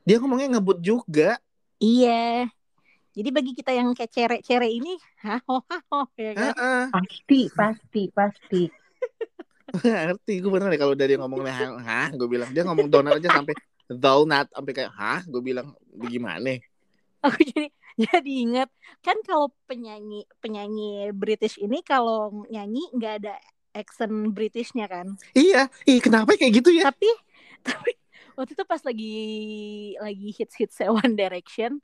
Dia ngomongnya ngebut juga. Iya. Jadi bagi kita yang kayak cere-cere ini, hah, ho, ha, ho, ya kan? Heeh. Pasti, pasti, pasti. [laughs] Nggak ngerti gue bener deh kalau udah dia ngomongnya hah, hah gue bilang dia ngomong donat aja sampai donut sampai kayak hah gue bilang gimana Aku jadi jadi ingat kan kalau penyanyi penyanyi British ini kalau nyanyi nggak ada accent Britishnya kan. iya ih kenapa kayak gitu ya Tapi [laughs] tapi waktu itu pas lagi lagi hits hits One Direction,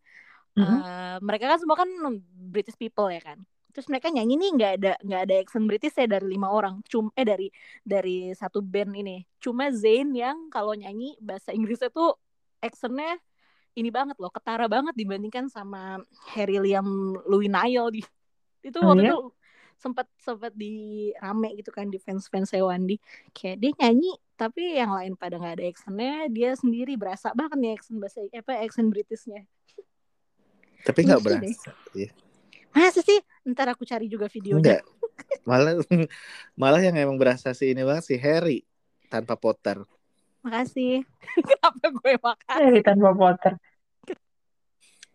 Mhm. eh, mereka kan semua kan British people ya kan. Terus mereka nyanyi nih nggak ada nggak ada accent British ya dari lima orang. Cuma eh dari dari satu band ini. Cuma Zayn yang kalau nyanyi bahasa Inggrisnya tuh accentnya ini banget loh, ketara banget dibandingkan sama Harry Liam Louis Niall di [laughs] itu Oh, waktu iya? itu sempat sempat di rame gitu kan di fans fans Wandi kayak dia nyanyi tapi yang lain pada nggak ada accentnya dia sendiri berasa banget nih accent bahasa apa accent Britishnya. Tapi nggak berasa deh. masa sih? Ntar aku cari juga videonya. Enggak malah [laughs] malah yang emang berasa sih ini banget si Harry tanpa Potter makasih. [laughs] Kenapa gue makan? Dari tanpa Potter.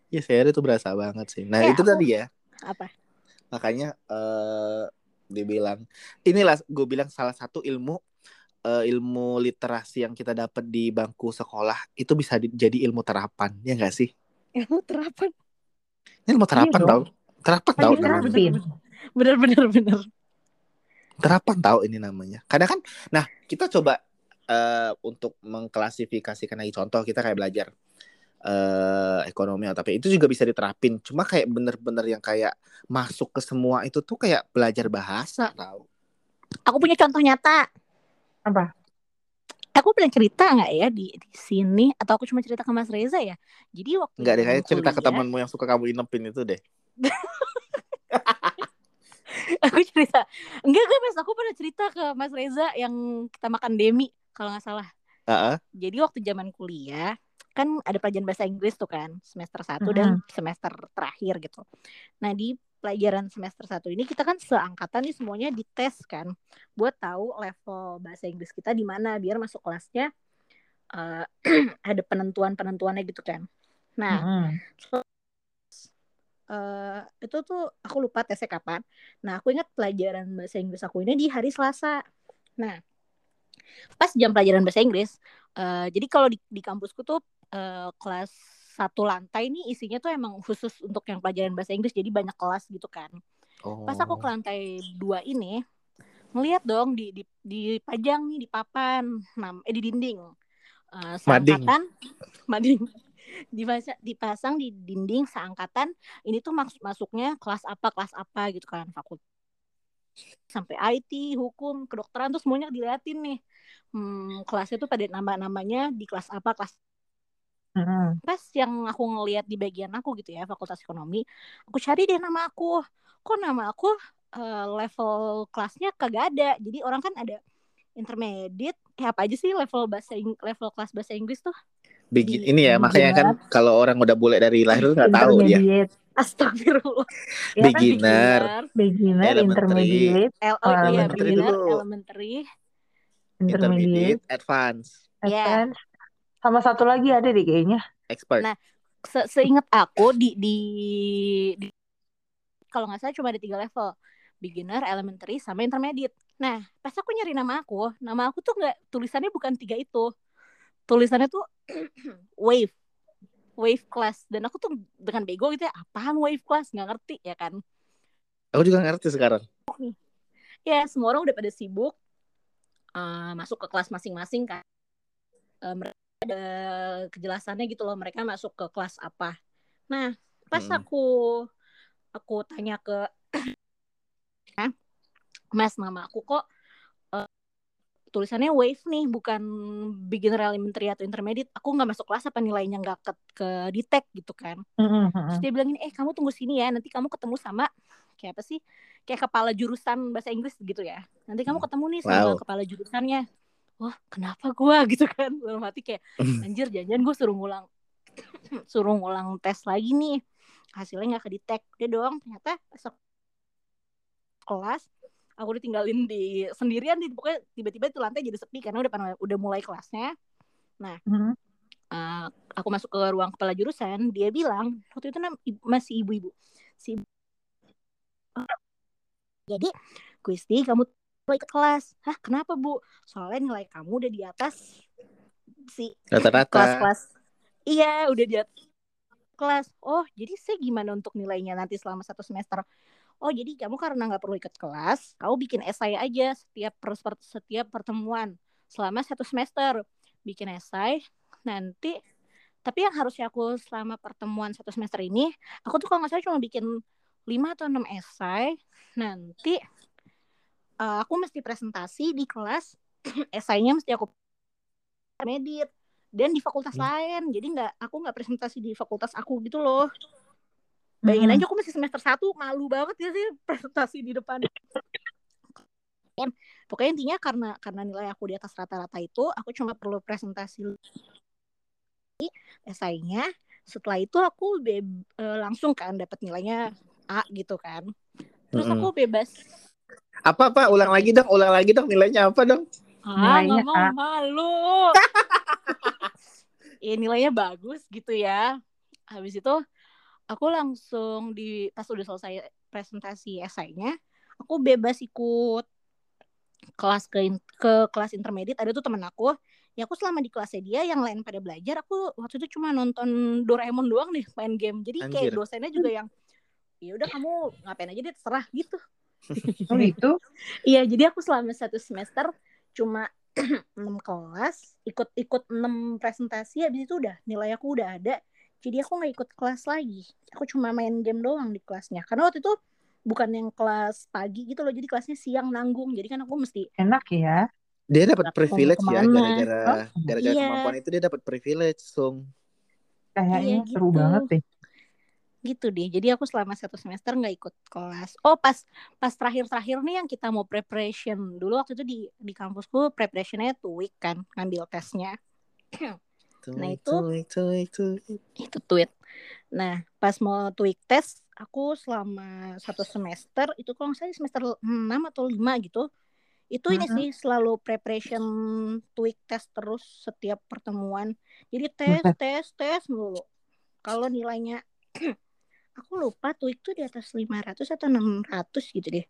ya Harry tuh berasa banget sih. Nah Eh, itu aku- tadi ya. Apa? Makanya eh dibilang inilah gue bilang salah satu ilmu eh, ilmu literasi yang kita dapat di bangku sekolah itu bisa di- jadi ilmu terapan ya enggak sih? Ilmu terapan? Ini ilmu terapan dong. tau? Terapan tau terapin. bener bener bener terapan tahu ini namanya. Kadang kan nah kita coba eh, untuk mengklasifikasikan lagi. Contoh kita kayak belajar eh ekonomi tapi itu juga bisa diterapin. Cuma kayak bener-bener yang kayak masuk ke semua itu tuh kayak belajar bahasa tau. Aku punya contoh nyata. Apa? Aku pernah cerita nggak ya di, di sini? Atau aku cuma cerita ke Mas Reza ya? Jadi waktu nggak deh kayak cerita ke temanmu yang suka kamu inepin itu deh. [laughs] Aku cerita. Enggak enggak mas. Aku pernah cerita ke Mas Reza yang kita makan demi kalau nggak salah Heeh. jadi waktu zaman kuliah kan ada pelajaran bahasa Inggris tuh kan semester 1 Mhm. dan semester terakhir gitu nah di pelajaran semester 1 ini kita kan seangkatan nih semuanya dites kan buat tahu level bahasa Inggris kita di mana biar masuk kelasnya eh, [clears throat] ada penentuan-penentuannya gitu kan nah Mm-mm. eh itu tuh aku lupa tesnya kapan. Nah, aku ingat pelajaran bahasa Inggris aku ini di hari Selasa. Nah, pas jam pelajaran bahasa Inggris, eh jadi kalau di, di kampusku tuh eh, kelas satu lantai ini isinya tuh emang khusus untuk yang pelajaran bahasa Inggris, jadi banyak kelas gitu kan. oh Pas aku ke lantai dua ini, ngeliat dong di, di, dipajang nih di papan, nam, eh di dinding. Mading. seangkatan, [laughs] mading. Dipasang, dipasang di dinding seangkatan ini tuh maksud masuknya kelas apa kelas apa gitu kan fakultas sampai IT hukum kedokteran tuh semuanya diliatin nih. Hmm, kelasnya tuh pada nama-namanya di kelas apa kelas pas yang aku ngeliat di bagian aku gitu ya fakultas ekonomi aku cari deh nama aku. Kok nama aku eh, level kelasnya kagak ada? Jadi orang kan ada intermediate eh apa aja sih level bahasa Ing- level kelas bahasa Inggris tuh? Begi- di- ini ya makanya kan kalau orang udah bule dari lahir tuh nggak tahu dia. Astagfirullah. [laughs] Ya kan beginner. beginner, Elementary. intermediate, L Oh, iya elementary beginner. dulu. elementary. Intermediate, intermediate advance Iya. advanced. Sama satu lagi ada deh kayaknya. expert. Nah, se seingat aku di di, di kalau nggak salah cuma ada tiga level. Beginner elementary sama intermediate. Nah pas aku nyari nama aku nama aku tuh nggak tulisannya bukan tiga itu. Tulisannya tuh [clears throat] wave wave class. Dan aku tuh dengan bego gitu ya apaan wave class? Nggak ngerti ya kan? Aku juga ngerti sekarang. Ya semua orang udah pada sibuk eh, masuk ke kelas masing-masing kan. Eh, mereka ada kejelasannya gitu loh mereka masuk ke kelas apa. Nah pas Mm-mm. aku aku tanya ke [clears throat] mas nama aku kok tulisannya wave nih bukan beginner elementary atau intermediate aku nggak masuk kelas apa nilainya nggak ke ke detect gitu kan Mm-mm, Terus mm-mm. dia bilang gini, eh kamu tunggu sini ya, nanti kamu ketemu sama kayak apa sih? Kayak kepala jurusan bahasa Inggris gitu ya. Nanti kamu ketemu nih sama Wow. kepala jurusannya. Wah, kenapa gua [laughs] gitu kan? Dalam hati kayak [laughs] anjir jangan gue suruh ngulang [clears throat] suruh ngulang tes lagi nih. Hasilnya nggak kedetek. Udah dong, ternyata besok kelas aku ditinggalin di sendirian di pokoknya tiba-tiba itu lantai jadi sepi karena udah pada- udah mulai kelasnya. Mhm. Eh, aku masuk ke ruang kepala jurusan, dia bilang waktu itu masih ibu-ibu. Si ibu- jadi Gusti kamu mulai ke kelas. Hah, kenapa Bu? Soalnya nilai kamu udah di atas si rata-rata kelas-kelas. Iya, udah di atas kelas. Oh, jadi saya gimana untuk nilainya nanti selama satu semester? Oh, jadi kamu karena nggak perlu ikut kelas, kamu bikin esai aja setiap per, setiap pertemuan selama satu semester. Bikin esai, nanti tapi yang harusnya aku selama pertemuan satu semester ini, aku tuh kalau nggak salah cuma bikin 5 atau 6 esai. Nanti eh, aku mesti presentasi di kelas, [clears throat] esainya mesti aku medit dan di fakultas Hmm. lain. Jadi nggak aku nggak presentasi di fakultas aku gitu loh. Bayangin Mm-mm. aja aku masih semester 1 malu banget ya sih presentasi di depan. Pokoknya intinya karena karena nilai aku di atas rata-rata itu, aku cuma perlu presentasi esainya. Setelah itu aku be- eh, langsung kan dapat nilainya A gitu kan. Terus aku bebas. apa apa ulang lagi dong ulang lagi dong nilainya apa dong Ah, Nilainya nggak mau A. malu. ya [laughs] nilainya bagus gitu ya. Habis itu aku langsung di pas udah selesai presentasi esainya, aku bebas ikut kelas ke ke kelas intermediate ada tuh temen aku ya aku selama di kelasnya dia yang lain pada belajar aku waktu itu cuma nonton Doraemon doang nih main game jadi kayak Anjir. dosennya juga yang ya udah kamu ngapain aja deh terserah gitu [laughs] Oh gitu? [laughs] iya jadi aku selama satu semester cuma [clears throat] enam kelas ikut ikut enam presentasi habis itu udah nilai aku udah ada jadi aku nggak ikut kelas lagi aku cuma main game doang di kelasnya karena waktu itu bukan yang kelas pagi gitu loh jadi kelasnya siang nanggung jadi kan aku mesti Enak ya. Dia dapat privilege ya gara-gara Oh, gara-gara iya. kemampuan itu dia dapat privilege, Sung. Kayaknya Iya, seru gitu. banget deh. gitu deh jadi aku selama satu semester nggak ikut kelas oh pas pas terakhir terakhir nih yang kita mau preparation dulu waktu itu di di kampusku preparationnya two week kan ngambil tesnya [clears throat] Nah, itu- Tuik, tuik, tuik. itu. Tweet. Nah pas mau tweet tes aku selama satu semester itu kalau nggak salah semester 6 atau 5 gitu itu ini sih selalu preparation tweak tes terus setiap pertemuan. Jadi [laughs] tes tes tes mulu kalau nilainya [clears throat] aku lupa tweak tuh di atas 500 atau 600 gitu deh.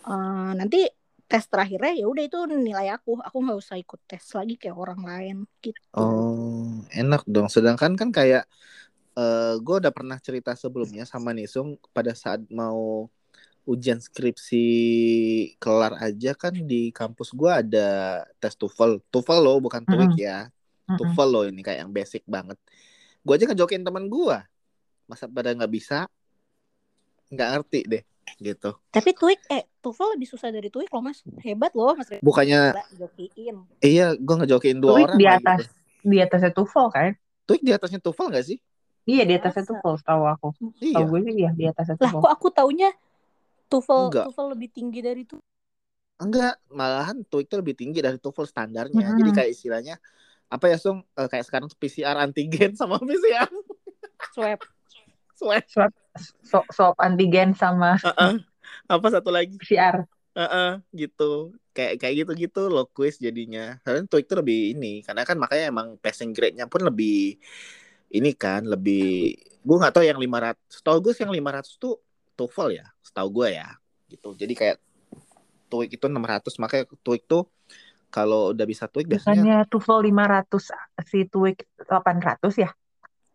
Eh, nanti tes terakhirnya ya udah itu nilai aku aku nggak usah ikut tes lagi kayak orang lain gitu Oh, enak dong. Sedangkan kan kayak eh gue udah pernah cerita sebelumnya sama Nisung pada saat mau ujian skripsi kelar aja kan di kampus gue ada tes TOEFL. TOEFL loh, bukan TOEIC ya. Mm-mm. TOEFL loh ini kayak yang basic banget. Gue aja ngejokin teman gue. Masa pada nggak bisa? Nggak ngerti deh gitu. tapi tweak eh TOEFL lebih susah dari tweak loh mas hebat loh mas. Bukannya jokiin iya gue ngejokin dua TOEIC orang di lagi atas gitu. di atasnya TOEFL kan? TOEIC di atasnya TOEFL nggak sih? Iya di atasnya? TOEFL tahu aku. Tahu Iya. gue sih ya di atasnya lah TOEFL. kok aku taunya TOEFL Enggak. TOEFL lebih tinggi dari itu Enggak, malahan TOEIC itu lebih tinggi dari TOEFL standarnya. Jadi Mm-mm. kayak istilahnya apa ya, Sung? Eh, kayak sekarang PCR antigen [laughs] sama PCR swab swab. Swab swab, swab antigen sama Heeh. Apa satu lagi? PCR. Heeh, gitu. Kayak kayak gitu-gitu loh quiz jadinya. Karena itu lebih ini, karena kan makanya emang passing grade-nya pun lebih ini kan, lebih gue nggak tahu yang 500. Setahu gue sih yang 500 tuh TOEFL ya, setahu gue ya. Gitu. Jadi kayak TOEIC itu 600, makanya TOEIC tuh kalau udah bisa TOEIC biasanya Bukannya TOEFL 500 si TOEIC 800 ya?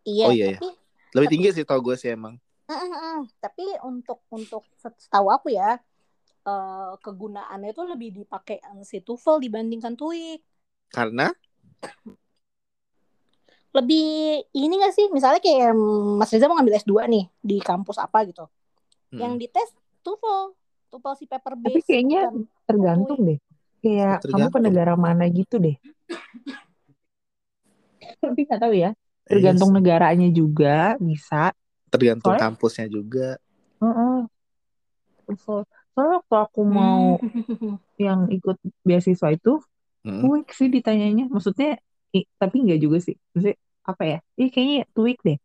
iya Oh, iya, iya. tapi lebih tinggi sih tau gue sih emang. Mm-mm. tapi untuk untuk setahu aku ya eh, kegunaannya itu lebih dipakai si TOEFL dibandingkan TOEIC Karena lebih ini gak sih misalnya kayak Mas Reza mau ngambil S2 nih di kampus apa gitu hmm, yang dites TOEFL TOEFL si paper Tapi base kayaknya bukan tergantung deh. Kayak kamu ke Tergantung. negara mana gitu deh. [coughs] Tapi nggak tahu ya. iya Tergantung sih. negaranya juga bisa. Tergantung Soalnya- kampusnya juga. Heeh. TOEFL. Soalnya waktu aku mau Hmm. yang ikut beasiswa itu, Hmm. TOEIC sih ditanyanya. Maksudnya, i- tapi nggak juga sih. Maksudnya apa ya? Ih kayaknya TOEIC deh.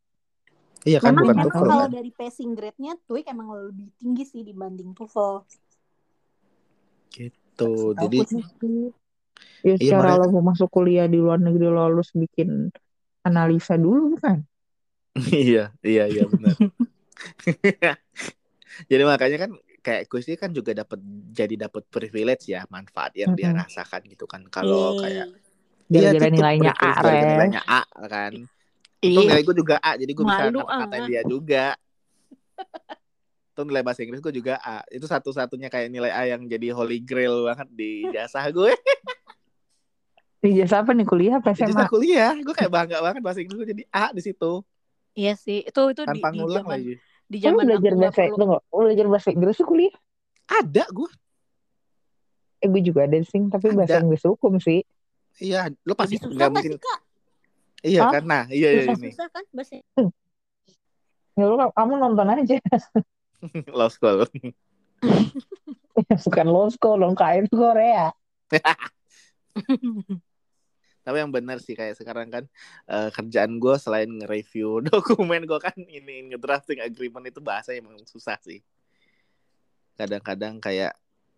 Iya kan Memang bukan nggak emang TOEFL kalau kan. dari passing grade-nya TOEIC emang lebih tinggi sih dibanding TOEFL. Gitu. Jadi. Ya Iya, secara makanya- lo mau masuk kuliah di luar negeri lo harus bikin analisa dulu kan? [laughs] iya, iya, iya benar. [laughs] Jadi makanya kan kayak gue sih kan juga dapat jadi dapat privilege ya, manfaat yang dia Mm-mm. rasakan gitu kan. Kalau Yeay. kayak Gara-gara itu nilainya A, nilainya A kan. Itu Ih, nilai gue juga A, jadi gue bisa ah. dia juga. Itu nilai bahasa Inggris gue juga A. Itu satu-satunya kayak nilai A yang jadi holy grail banget di [laughs] jasa gue. Ijazah apa nih kuliah apa Di SMA? jasa kuliah, gue kayak bangga banget bahasa Inggris gue jadi A di situ. Iya sih, itu itu di Tanpa di ngulang zaman lagi. di Lu zaman belajar aku nggak bahasa perlu. tunggu, lu belajar bahasa Inggris tuh kuliah? Ada gue. Eh gue juga ada sih, tapi bahasa Ada. Inggris hukum sih. Iya, lo pasti Lebih susah nggak nggak mungkin. sih kak? Iya Hah? kan? Nah, iya iya ini. susah kan bahasa Ya lu kamu nonton aja. [laughs] Law school. Bukan law school dong, itu Korea. [laughs] Tapi yang benar sih kayak sekarang kan eh, kerjaan gue selain nge-review [laughs] dokumen gue kan ini ngedrafting agreement itu bahasa emang susah sih. Kadang-kadang kayak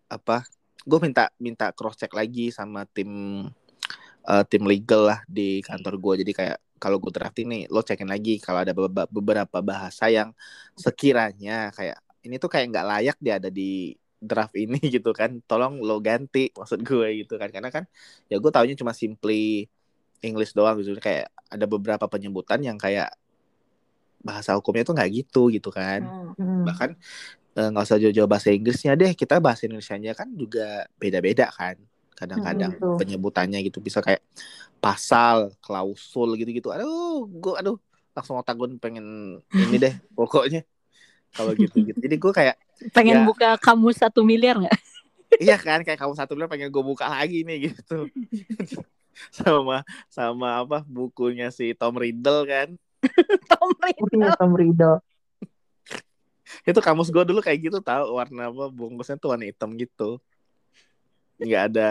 apa? Gue minta minta cross check lagi sama tim eh, tim legal lah di kantor gue. Jadi kayak kalau gue drafting nih, lo cekin lagi kalau ada beberapa bahasa yang sekiranya kayak ini tuh kayak nggak layak dia ada di draft ini [laughs] gitu kan. Tolong lo ganti maksud gue gitu kan. Karena kan ya gue taunya cuma simply English doang gitu. Kayak ada beberapa penyebutan yang kayak bahasa hukumnya tuh nggak gitu gitu kan. Hmm. Bahkan eh, nggak usah jauh-jauh bahasa Inggrisnya deh kita bahasa Indonesia kan juga beda-beda kan. Kadang-kadang Hmm, penyebutannya gitu. Bisa kayak pasal klausul gitu-gitu. Aduh gue aduh langsung otak gue pengen ini deh [laughs] pokoknya. Kalau gitu gitu jadi gue kayak Pengen Ya. buka kamu satu miliar nggak? iya kan kayak kamu satu bilang pengen gue buka lagi nih gitu [laughs] sama sama apa bukunya si Tom Riddle kan [laughs] Tom Aku punya Tom Riddle. itu kamus gue dulu kayak gitu tahu warna apa bungkusnya tuh warna hitam gitu nggak ada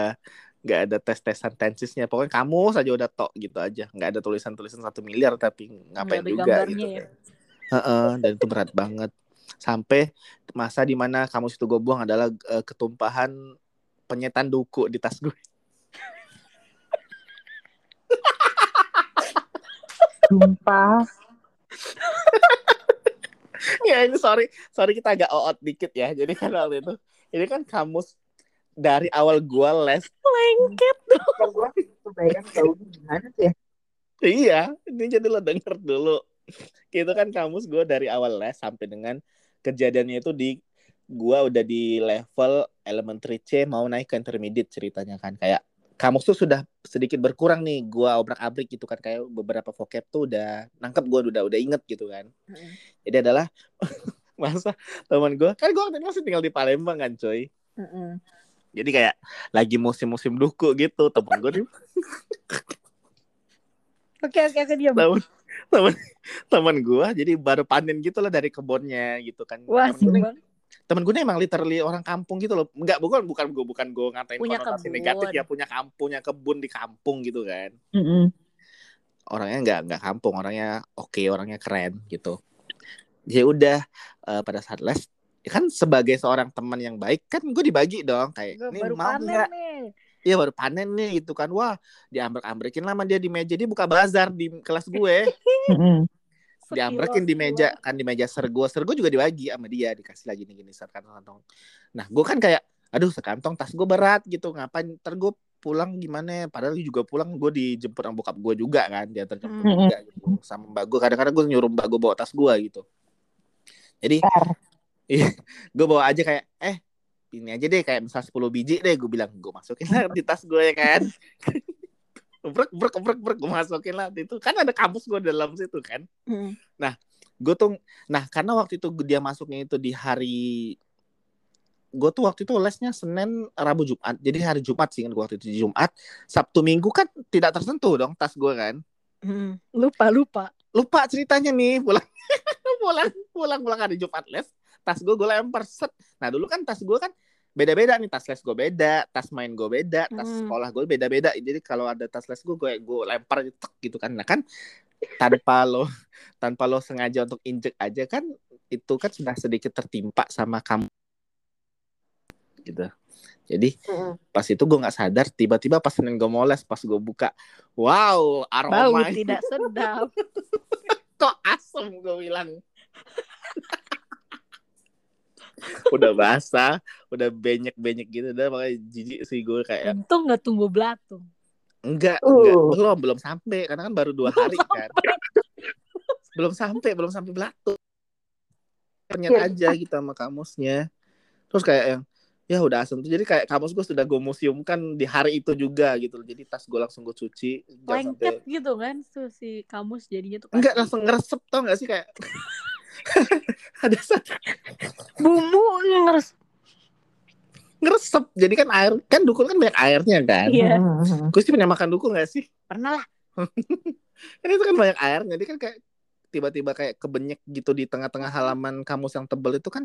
nggak ada tes tesan tensisnya pokoknya kamu saja udah tok gitu aja nggak ada tulisan tulisan satu miliar tapi ngapain juga gitu ya. Heeh, dan itu berat banget sampai masa di mana kamus itu gue buang adalah eh, ketumpahan penyetan duku di tas gue Sumpah. [laughs] ya ini sorry sorry kita agak out dikit ya jadi kan waktu itu ini kan kamus dari awal gua les Lengket. Kalau gue kebayang gimana sih ya. Iya, ini jadi lo denger dulu. Itu kan kamus gue dari awal les sampai dengan kejadiannya itu di gua udah di level elementary C mau naik ke intermediate ceritanya kan kayak kamus tuh sudah sedikit berkurang nih gua obrak-abrik gitu kan kayak beberapa vocab tuh udah nangkep gua udah udah inget gitu kan. Jadi adalah [laughs] masa teman gua kan gua waktu itu masih tinggal di Palembang kan coy. Mm-mm. Jadi kayak lagi musim-musim duku gitu temen gue nih Oke oke oke diam. temen temen temen gue jadi baru panen gitu lah dari kebunnya gitu kan Wah temen gue temen gue emang literally orang kampung gitu loh nggak bukan bukan gue bukan gue ngatain Punya konotasi kebun. negatif ya punya kampung punya kebun di kampung gitu kan Mm-mm. orangnya nggak nggak kampung orangnya oke orangnya keren gitu ya udah eh, pada saat les kan sebagai seorang teman yang baik kan gue dibagi dong kayak ini mau nggak. Iya baru panen nih gitu kan. Wah diambrek-ambrekin lama dia di meja. Dia buka bazar di kelas gue. [laughs] Mm-mm. diambrekin di meja kan di meja sergo. Sergo juga dibagi sama dia dikasih lagi nih gini sekantong nah gue kan kayak aduh sekantong tas gue berat gitu. Ngapain? Ntar gue pulang gimana? Padahal juga pulang gue dijemput sama bokap gue juga kan. Dia terjemput Hmm. juga gitu sama mbak gue kadang-kadang gue nyuruh mbak gue bawa tas gue gitu. Jadi Bentar. gue bawa aja kayak eh ini aja deh kayak misal 10 biji deh gue bilang gue masukin lah di tas gue ya kan. [laughs] Brek brek brek brek gue masukin lah itu. Kan ada kampus gue dalam situ kan. Mm. gue tuh nah karena waktu itu dia masuknya itu di hari gue tuh waktu itu lesnya Senin Rabu Jumat. Jadi hari Jumat sih kan gue waktu itu di Jumat. Sabtu Minggu kan tidak tersentuh dong tas gue kan. Mm. Lupa lupa. lupa ceritanya nih pulang. [laughs] Pulang pulang pulang hari Jumat les tas gue gue lempar set. Nah dulu kan tas gue kan beda-beda nih tas les gue beda tas main gue beda tas Hmm. sekolah gue beda-beda jadi kalau ada tas les gue gue gue lempar tek gitu kan nah kan tanpa lo [laughs] tanpa lo sengaja untuk injek aja kan itu kan sudah sedikit tertimpa sama kamu gitu jadi Mm-mm. pas itu gue nggak sadar tiba-tiba pas senin gue mau les pas gue buka wow Bau aroma tidak [laughs] sedap. kok asem gue bilang [laughs] udah basah udah benyek gitu udah makanya jijik sih gue kayak Untung nggak tunggu belatung. enggak, Uh. enggak belum belum sampai karena kan baru dua hari kan belum sampai belum sampai belatung ternyata aja gitu sama kamusnya terus kayak yang ya udah asem tuh jadi kayak kamus gue sudah gue museumkan di hari itu juga gitu loh. jadi tas gue langsung gue cuci jangan sampai Lengket gitu kan tuh si kamus jadinya tuh. enggak langsung ngeresep tau gak sih kayak ada satu Bumbu ngeres. ngeresep jadi kan air kan dukun kan banyak airnya kan Iya. Mm-mm. gue sih pernah makan dukun gak sih Pernah lah. [laughs] kan itu kan banyak air jadi kan kayak tiba-tiba kayak kebenyek gitu di tengah-tengah halaman kamus yang tebel itu kan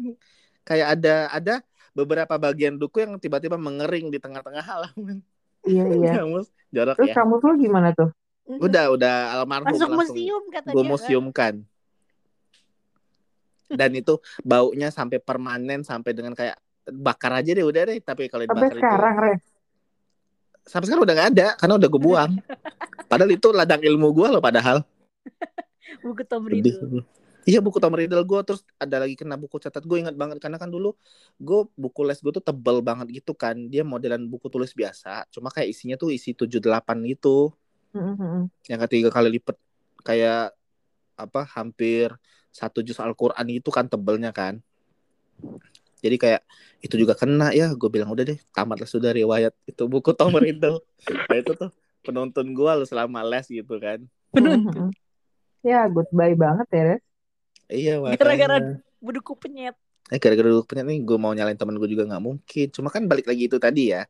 kayak ada ada beberapa bagian duku yang tiba-tiba mengering di tengah-tengah halaman Iya iya. [laughs] kamus jorok Terus ya kamu tuh gimana tuh? udah udah almarhum Masuk langsung museum kata gue dia. kan. Dan itu baunya sampai permanen sampai dengan kayak bakar aja deh udah deh tapi kalau Sampai dibakar sekarang, itu Re. sampai sekarang udah nggak ada karena udah gue buang [laughs] padahal itu ladang ilmu gue loh padahal [laughs] Buku Tom. Riddle. Iya buku Tom Riddle gue terus ada lagi kena buku catat gue ingat banget karena kan dulu gue buku les gue tuh tebel banget gitu kan dia modelan buku tulis biasa cuma kayak isinya tuh isi 78 gitu Mm-mm. yang ketiga kali lipat kayak apa hampir satu juz Al-Quran itu kan tebelnya kan jadi kayak itu juga kena ya gue bilang udah deh tamatlah sudah riwayat itu buku Tom Riddle [laughs] nah itu tuh penonton gue lo selama les gitu kan Penonton. [laughs] Ya, goodbye banget ya, Res. iya Gara-gara makanya buku penyet. eh gara-gara dulu punya nih gue mau nyalain temen gue juga nggak mungkin cuma kan balik lagi itu tadi ya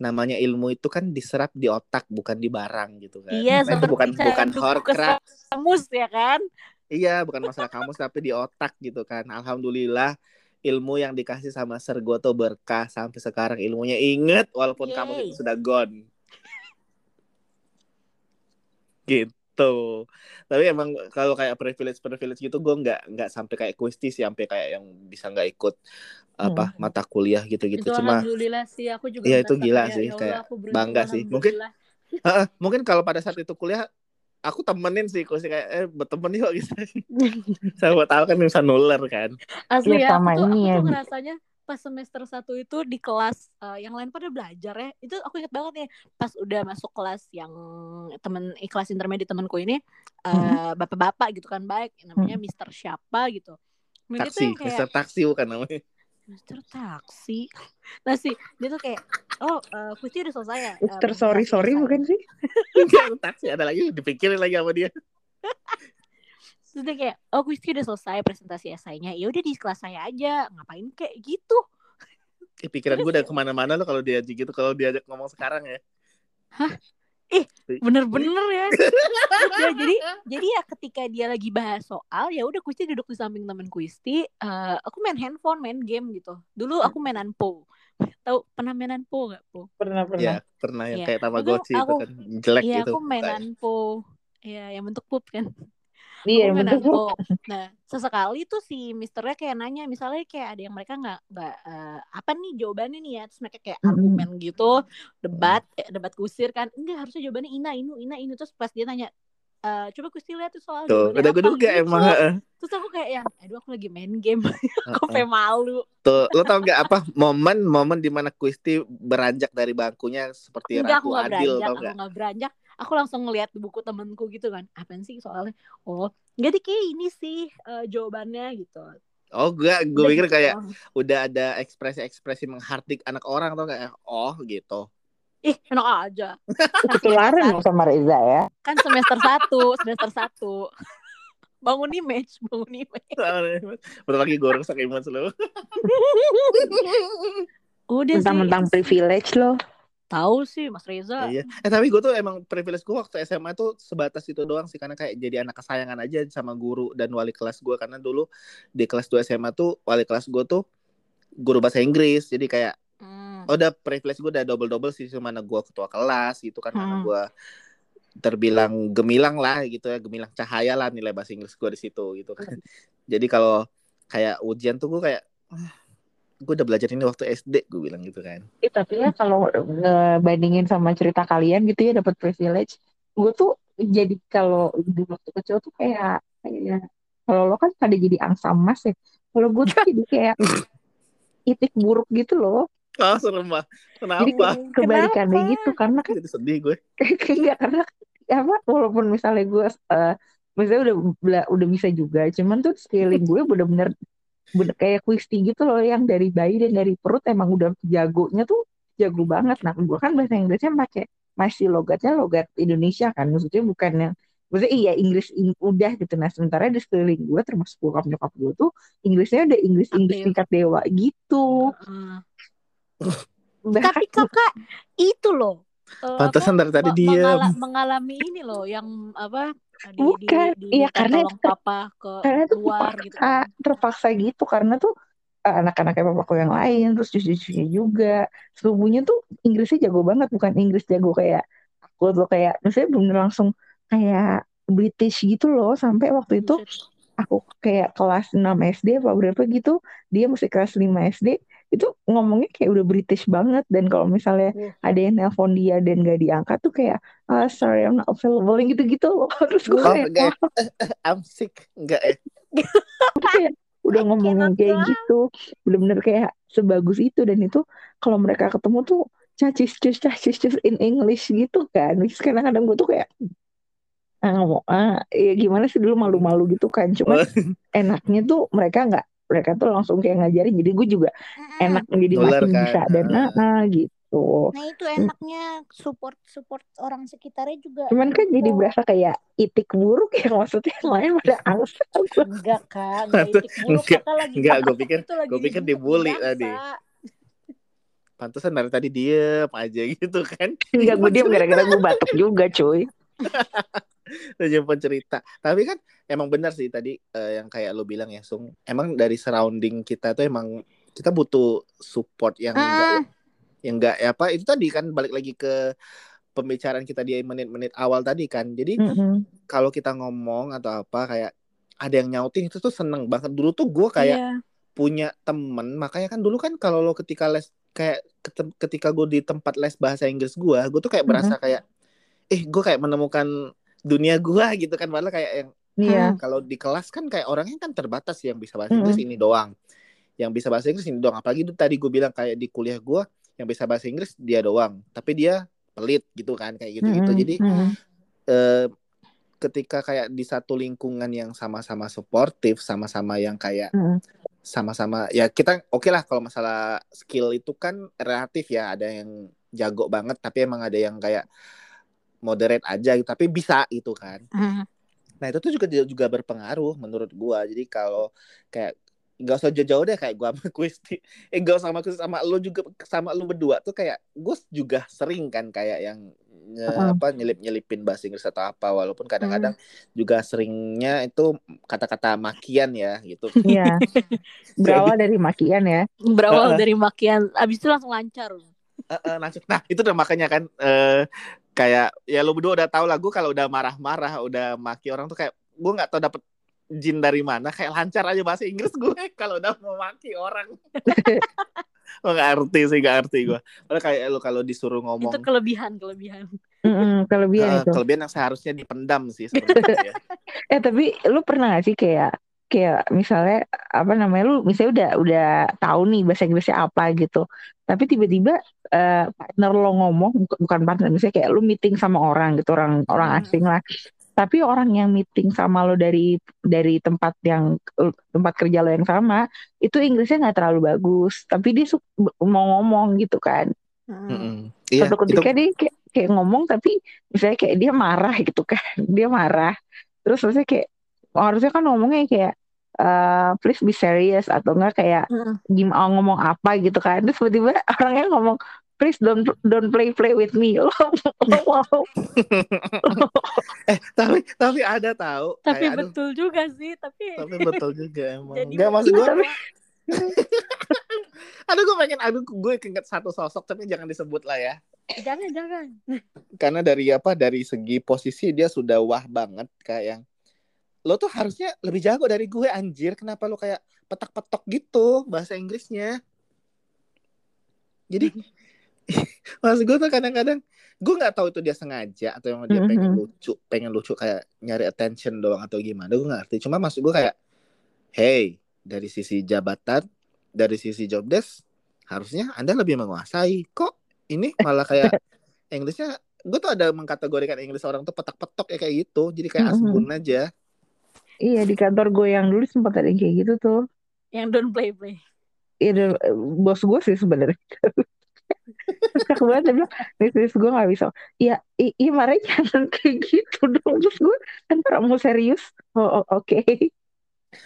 namanya ilmu itu kan diserap di otak bukan di barang gitu kan Iya, Nah, itu seperti bukan bukan buku horcrux ya kan? Iya, bukan masalah kamus tapi di otak gitu kan. Alhamdulillah ilmu yang dikasih sama tuh berkah sampai sekarang ilmunya inget walaupun kamus Yeay. itu sudah gone. Gitu. Tapi emang kalau kayak privilege privilege gitu gue nggak nggak sampai kayak kuistis sampai kayak yang bisa nggak ikut apa mata kuliah gitu-gitu. itu Cuma alhamdulillah sih aku juga Iya, itu gila sih, ya kayak bangga sih. Mungkin. Heeh, mungkin kalau pada saat itu kuliah aku temenin sih kuis kayak eh berteman yuk gitu. [laughs] Saya tahu kan bisa nular kan. Asli Ya, ya, sama aku tuh, ini aku ya, tuh ngerasanya pas semester satu itu di kelas eh, yang lain pada belajar ya itu aku inget banget nih pas udah masuk kelas yang temen eh, kelas intermediate temenku ini eh, bapak-bapak gitu kan baik namanya Mister siapa gitu Nah, Taksi, kayak Mister Taksi bukan namanya. Mister taksi. Nah sih dia tuh kayak oh uh, kuisnya udah selesai ya? Eh, Mister presentasi sorry sorry bukan sih? [laughs] Enggak, taksi ada lagi dipikirin lagi sama dia. [laughs] terus dia kayak oh kuisnya udah selesai presentasi esainya. Ya udah di kelas saya aja. Ngapain kayak gitu? Eh, pikiran gue udah ke mana-mana lo kalau diajak gitu kalau diajak ngomong sekarang ya. Bener-bener ya. [laughs] Ya, jadi jadi ya ketika dia lagi bahas soal ya udah Kuisti duduk di samping temen Kuisti eh, aku main handphone main game gitu. Dulu aku mainan Po. [laughs] Tahu pernah mainan Po gak Po? Pernah pernah. Iya, pernah yang Iya. kayak Tamagotchi Aku- itu kan jelek Iya gitu. aku mainan Po. Iya yang bentuk pup kan Iya aku betul. Po nah sesekali tuh si misternya kayak nanya misalnya kayak ada yang mereka nggak nggak eh, apa nih jawabannya nih ya terus mereka kayak Mm-mm. argumen gitu debat eh, debat kusir kan enggak harusnya jawabannya ina inu ina inu terus pas dia nanya eh, coba kusti lihat tuh soal Tuh, udah gue duga gitu. emang. terus aku kayak yang aduh aku lagi main game [laughs] aku kayak malu Tuh, lo tau gak apa momen momen di mana Kuisti beranjak dari bangkunya seperti enggak aku Ratu nggak Adil beranjak tau aku gak? beranjak aku langsung ngeliat di buku temenku gitu kan apa sih soalnya oh jadi kayak ini sih eh, jawabannya gitu Oh gue gue pikir gitu kayak udah ada ekspresi-ekspresi menghardik anak orang tau gak? Oh gitu. ih enak aja [laughs] Ketularan dong sama Reza ya. kan semester satu semester satu [laughs] bangun image bangun image [laughs] Betul lagi gue rusak image lo. udah sih Mentang-mentang privilege loh. Tahu sih Mas Reza. Iya. Eh tapi gue tuh emang privilege gue waktu SMA tuh sebatas itu doang sih karena kayak jadi anak kesayangan aja sama guru dan wali kelas gue karena dulu di kelas 2 SMA tuh wali kelas gue tuh guru bahasa Inggris. Jadi kayak Hmm. oh, udah privilege gue udah double double sih mana gue ketua kelas gitu kan. Karena Hmm. gue terbilang gemilang lah gitu ya. Gemilang cahaya lah nilai bahasa Inggris gue di situ gitu kan. Jadi kalau kayak ujian tuh gue kayak ah, gue udah belajar ini waktu SD gue bilang gitu kan Eh, tapi ya kalau ngebandingin sama cerita kalian gitu ya dapat privilege, gue tuh jadi kalau di waktu kecil tuh kayak kayak kalau lo kan pada jadi angsa emas ya, kalau gue tuh jadi kayak itik buruk gitu loh. ah serem banget Jadi kenapa kayak kebalikannya Kenapa? gitu karena kan jadi sedih gue kayak [laughs] enggak karena apa walaupun misalnya gue eh misalnya udah bela- udah bisa juga, cuman tuh sekeliling gue bener-bener bener kayak Quisti gitu loh yang dari bayi dan dari perut emang udah jagonya tuh jago banget. Nah, gue kan bahasa Inggrisnya pakai masih logatnya logat Indonesia kan, maksudnya bukan yang maksudnya iya Inggris in- udah gitu. Nah, sementara di sekeliling gue termasuk bokap nyokap gue tuh Inggrisnya udah Inggris Inggris tingkat dewa gitu. Bahkan tapi kakak itu loh eh, Pantesan apa, dari tadi mengala- mengalami ini loh yang apa di, Bukan. di, Iya, karena itu ter- papa ke karena itu luar gitu terpaksa kan. terpaksa gitu karena tuh eh, anak-anaknya papaku yang lain terus cucu-cucunya juga sepupunya tuh Inggrisnya jago banget bukan Inggris jago kayak aku tuh kayak misalnya bener langsung kayak British gitu loh sampai waktu itu aku kayak kelas 6 SD apa berapa gitu dia masih kelas 5 SD itu ngomongnya kayak udah British banget. Dan kalau misalnya Wah. ada yang nelpon dia dan gak diangkat tuh kayak ah sorry I'm not available. Gitu-gitu loh. [laughs] Terus gue Oh, kayak. "Wah, [laughs] I'm sick. Enggak ya? [laughs] Kayak udah ngomongin kayak gitu. Bener-bener kayak sebagus itu. Dan itu kalau mereka ketemu tuh cacis cus cacis cus in English gitu kan. Terus kadang-kadang gue tuh kayak ah, ngomong ah ya gimana sih dulu malu-malu gitu kan. Cuman enaknya tuh mereka nggak mereka tuh langsung kayak ngajarin jadi gue juga Mm-mm. enak jadi Nular makin kan, bisa dan ah, ah, gitu Nah itu enaknya support support orang sekitarnya juga. cuman kan jadi gitu. berasa kayak itik buruk ya maksudnya [laughs] lain pada [laughs] angsa enggak kak, enggak itik buruk enggak, kakak lagi. enggak, gua pikir- itu lagi gua pikir dibully tadi. Pantesan dari tadi diem aja [laughs] gitu kan. Enggak gue diam gara-gara gue batuk juga cuy [laughs] Nyimpen cerita. Tapi kan emang benar sih tadi eh, yang kayak lo bilang ya, Sung. Emang dari surrounding kita tuh emang kita butuh support yang enggak Ah. yang enggak ya apa itu tadi kan balik lagi ke pembicaraan kita di menit-menit awal tadi kan. Jadi Mm-mm. kalau kita ngomong atau apa kayak ada yang nyautin itu tuh seneng banget. Dulu tuh gue kayak Iya. punya temen makanya kan dulu kan kalau lo ketika les kayak ketika gue di tempat les bahasa Inggris gue gue tuh kayak berasa kayak eh gue kayak menemukan dunia gue gitu kan. Malah kayak yang iya. Kalau di kelas kan kayak orangnya kan terbatas yang bisa bahasa Inggris ini doang. Yang bisa bahasa Inggris ini doang. Apalagi itu tadi gue bilang kayak di kuliah gue yang bisa bahasa Inggris dia doang. Tapi dia pelit gitu kan kayak gitu gitu Mm-mm. jadi Mm-mm. eh, ketika kayak di satu lingkungan yang sama-sama suportif sama-sama yang kayak Mm-mm. sama-sama ya kita oke lah kalau masalah skill itu kan relatif ya. Ada yang jago banget tapi emang ada yang kayak moderate aja gitu tapi bisa itu kan Mm. nah itu tuh juga juga berpengaruh menurut gua jadi kalau kayak nggak usah jauh-jauh deh kayak gua sama [laughs] Kristi eh nggak usah sama Kristi sama lu juga sama lu berdua tuh kayak gue juga sering kan kayak yang nge- Uh-uh. apa nyelip nyelipin bahasa Inggris atau apa walaupun kadang-kadang juga seringnya itu kata-kata makian ya gitu Iya. [laughs] Berawal dari makian ya. Berawal Ah. dari makian, abis itu langsung lancar. Heeh, langsung. Nah, itu udah makanya kan eh kayak ya lu berdua udah tahu lah gue kalau udah marah-marah, udah maki orang tuh kayak gue nggak tahu dapet jin dari mana, kayak lancar aja bahasa Inggris gue [laughs] kalau udah mau maki orang. [laughs] Gue nggak ngerti sih, nggak ngerti gue. Padahal kayak lu kalau disuruh ngomong Itu kelebihan, kelebihan. Mm-mm, kelebihan eh, itu. kelebihan yang seharusnya dipendam sih sebenarnya. ya. [laughs] Eh tapi lu pernah gak sih kayak kayak misalnya apa namanya lu misalnya udah udah tahu nih bahasa Inggrisnya apa gitu. Tapi tiba-tiba eh, partner lo ngomong bukan, bukan partner misalnya kayak lu meeting sama orang gitu orang orang Hmm. asing lah. Tapi orang yang meeting sama lo dari dari tempat yang tempat kerja lo yang sama itu Inggrisnya nggak terlalu bagus. Tapi dia su- mau ngomong gitu kan. Mm. Mm-mm. Iya, Suatu itu ketika dia kayak, kayak ngomong tapi misalnya kayak dia marah gitu kan. [laughs] Dia marah. Terus maksudnya kayak harusnya kan ngomongnya kayak eh please be serious atau enggak kayak Mm. gimana ngomong apa gitu kan. Terus tiba-tiba orangnya ngomong please don't don't play play with me. [laughs] Lo, [laughs] eh tapi tapi ada tahu Tapi kayak, aduh, betul juga sih, tapi tapi betul juga emang. Jadi Enggak maksud gue tapi [laughs] Aduh gue pengen aduh gue keinget satu sosok tapi jangan disebut lah ya. jangan jangan. Karena dari apa dari segi posisi dia sudah wah banget kayak yang lo tuh harusnya lebih jago dari gue anjir. Kenapa lo kayak petak-petok gitu bahasa Inggrisnya? Jadi [laughs] maksud gue tuh kadang-kadang gue nggak tahu itu dia sengaja atau yang dia pengen Mhm. lucu, pengen lucu kayak nyari attention doang atau gimana. Gue nggak ngerti. Cuma maksud gue kayak, hey dari sisi jabatan, dari sisi job desk harusnya anda lebih menguasai. Kok ini malah kayak [laughs] Inggrisnya gue tuh ada mengkategorikan Inggris orang tuh petak-petok ya kayak gitu. Jadi kayak Mhm. asbun aja. Iya di kantor gue yang dulu sempat ada yang kayak gitu tuh. Yang don't play play. Iya bos gue sih sebenarnya. [laughs] Kocak banget dia bilang, nih sis gue gak bisa. Iya, iya marahnya jangan [laughs] kayak gitu dong. Terus gue ntar mau serius. Oh, oh, oke.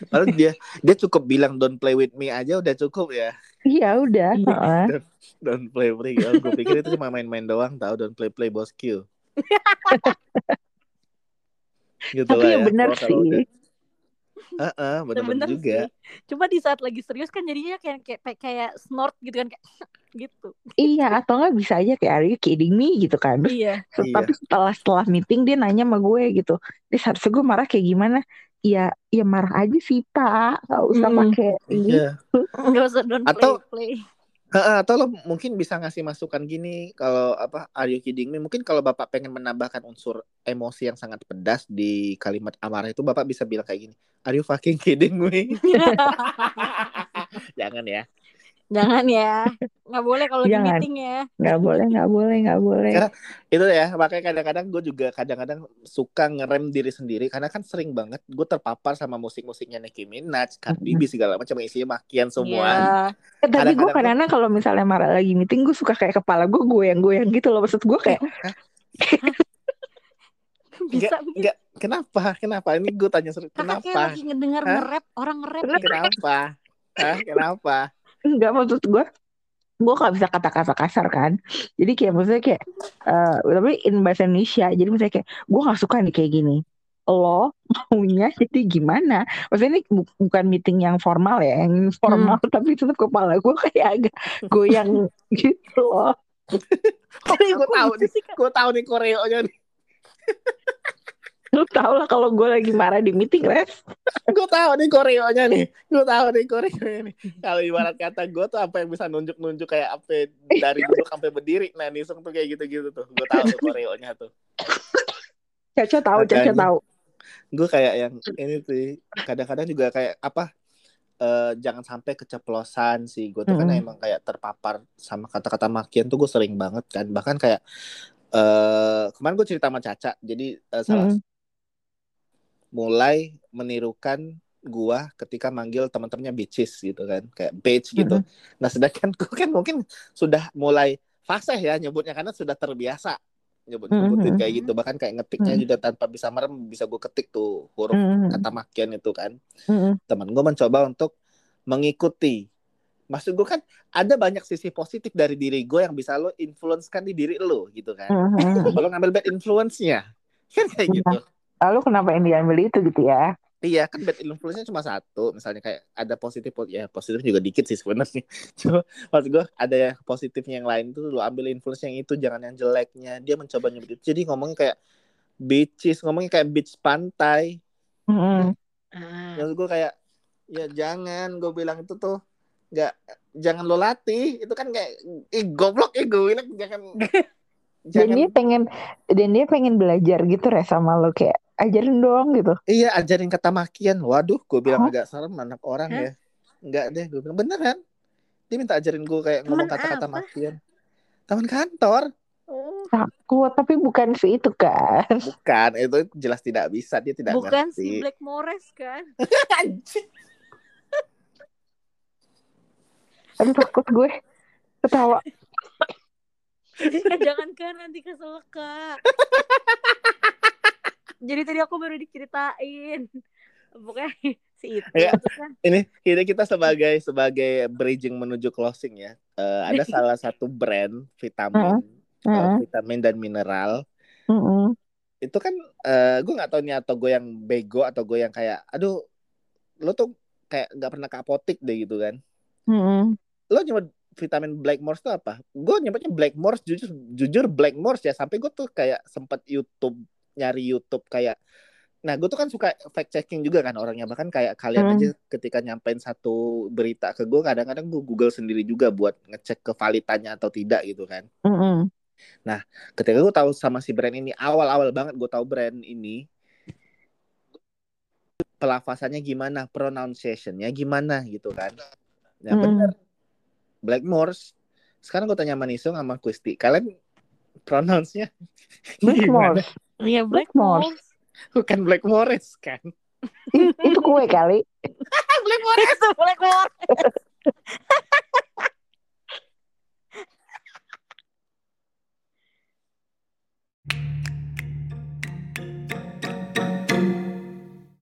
Padahal dia dia cukup bilang don't play with me aja udah cukup ya. Iya udah. Iya. heeh. [laughs] Don't play play. Oh, gue pikir itu cuma main-main doang tahu don't play play bos Q. gitu Tapi lah ya ya. benar Kalau- kalau udah- sih. Heeh, bener-bener Bener juga. sih. Cuma di saat lagi serius kan jadinya kayak kayak kayak snort gitu kan kayak [laughs] gitu. Iya atau nggak bisa aja kayak are you kidding me gitu kan. [laughs] Iya. Iya. Tapi setelah setelah meeting dia nanya sama gue gitu. Dia seharusnya gue marah kayak gimana? Ya, ya marah aja sih pak. Gak usah Mm-mm. pakai ini. Iya. Enggak usah don't Atau- play play. Heeh, atau lo mungkin bisa ngasih masukan gini kalau apa are you kidding me? Mungkin kalau Bapak pengen menambahkan unsur emosi yang sangat pedas di kalimat amarah itu Bapak bisa bilang kayak gini. Are you fucking kidding me? [laughs] [laughs] Jangan ya. Jangan ya. Nggak boleh kalau lagi Jangan. meeting ya. nggak boleh nggak boleh nggak boleh Karena itu ya makanya kadang-kadang gue juga kadang-kadang suka ngerem diri sendiri karena kan sering banget gue terpapar sama musik-musiknya Nicki Minaj, Cardi B segala macam isinya makian semua. Iya. Eh, tapi gue Kadang-kadang kalau misalnya marah lagi meeting gue suka kayak kepala gue goyang-goyang gitu loh maksud gue kayak [laughs] Bisa Enggak, enggak. Kenapa? Kenapa? Ini gue tanya serius. Kakak kayak Kenapa? lagi ngedengar nge-rap, orang nge-rap gitu. Kenapa? Hah? Kenapa? Enggak maksud gue gue gak bisa kata-kata kasar kan. Jadi kayak maksudnya kayak eh tapi in bahasa Indonesia jadi misalnya kayak gue gak suka nih kayak gini. Lo maunya jadi gimana? Maksudnya ini bu- bukan meeting yang formal ya yang formal [laughs] tapi tetap kepala gue kayak agak goyang [laughs] gitu loh. Gue tahu gitu nih, gue tahu nih koreonya nih. [laughs] [laughs] lu tau lah kalau gue lagi marah di meeting res [laughs] Gue tahu nih koreonya nih. Gue tahu nih koreonya nih. Kalau ibarat kata gue tuh apa yang bisa nunjuk-nunjuk kayak apa dari duduk sampai berdiri. Nah, Nisung tuh kayak gitu-gitu tuh. Gue tahu tuh koreonya tuh. Caca tahu Caca tahu Gue kayak yang ini sih. Kadang-kadang juga kayak apa? eh, jangan sampai keceplosan sih. Gue tuh kan Mm-mm. emang kayak terpapar sama kata-kata makian tuh gue sering banget kan. Bahkan kayak eh kemarin gue cerita sama Caca. Jadi eh, salah Mm-mm. Mulai menirukan gua ketika manggil teman-temannya bitches gitu kan kayak bitch gitu. Nah sedangkan [laughs] gua kan mungkin sudah mulai fasih ya nyebutnya karena sudah terbiasa nyebut nyebutin Mhm. kayak gitu bahkan kayak ngetiknya Mhm. juga tanpa bisa merem bisa gua ketik tuh huruf Mm-mm. kata makian itu kan. Mm-mm. Teman gua mencoba untuk mengikuti. Maksud gua kan ada banyak sisi positif dari diri gue yang bisa lo influence kan di diri lo gitu kan. Mm-mm. Kalau ngambil bad influence-nya [laughs] kan kayak Iya. gitu. Lalu kenapa yang diambil itu gitu ya? Iya kan bad influence-nya cuma satu. Misalnya kayak ada positif ya positif juga dikit sih sebenarnya. [laughs] Cuma maksud gue ada yang positifnya yang lain tuh lo ambil influence yang itu jangan yang jeleknya. Dia mencoba nyebut itu. Jadi ngomongnya kayak beaches ngomongnya kayak beach pantai. Mm-mm. Ah. maksud gue kayak ya jangan gue bilang itu tuh nggak jangan lo latih. Itu kan kayak ih goblok ya gue bilang. Jangan [laughs] dan jangan. dia pengen dan dia pengen belajar gitu res sama lo kayak ajarin dong gitu. Iya ajarin kata makian waduh gue bilang Hah? agak serem anak orang Hah? ya. Enggak deh gue bilang beneran dia minta ajarin gue kayak ngomong kata-kata makian. Teman kantor. Oh. takut tapi bukan si itu kan [laughs] bukan itu jelas tidak bisa dia tidak Bukan ngerti. si Black Mores kan? [laughs] Aduh takut gue. Ketawa. [laughs] Jangan kan nanti kesel kak. Jadi tadi aku baru diceritain. [laughs] Pokoknya si itu Ya. tuh kan. ini ini kita sebagai sebagai bridging menuju closing ya Eh, ada [laughs] salah satu brand vitamin Mm-mm. vitamin dan mineral Mm-mm. itu kan eh gue nggak tahu nih atau gue yang bego atau gue yang kayak aduh lo tuh kayak nggak pernah ke apotik deh gitu kan Mm-mm. lo nyebut vitamin Blackmores itu apa? Gue nyebutnya Blackmores jujur jujur Blackmores ya sampai gue tuh kayak sempet YouTube nyari YouTube kayak nah gue tuh kan suka fact checking juga kan orangnya bahkan kayak kalian Hmm. aja ketika nyampein satu berita ke gue kadang-kadang gue Google sendiri juga buat ngecek kevalitannya atau tidak gitu kan Mm-mm. ketika gue tahu sama si brand ini awal-awal banget gue tahu brand ini pelafasannya gimana pronunciationnya gimana gitu kan ya Mm. bener Blackmores sekarang gue tanya sama Nisung sama Kusti kalian pronounce-nya [laughs] gimana? Blackmores Iya Blackmore. Bukan Black Forest kan? [laughs] itu kue kali. [laughs] Black Forest, Black Forest.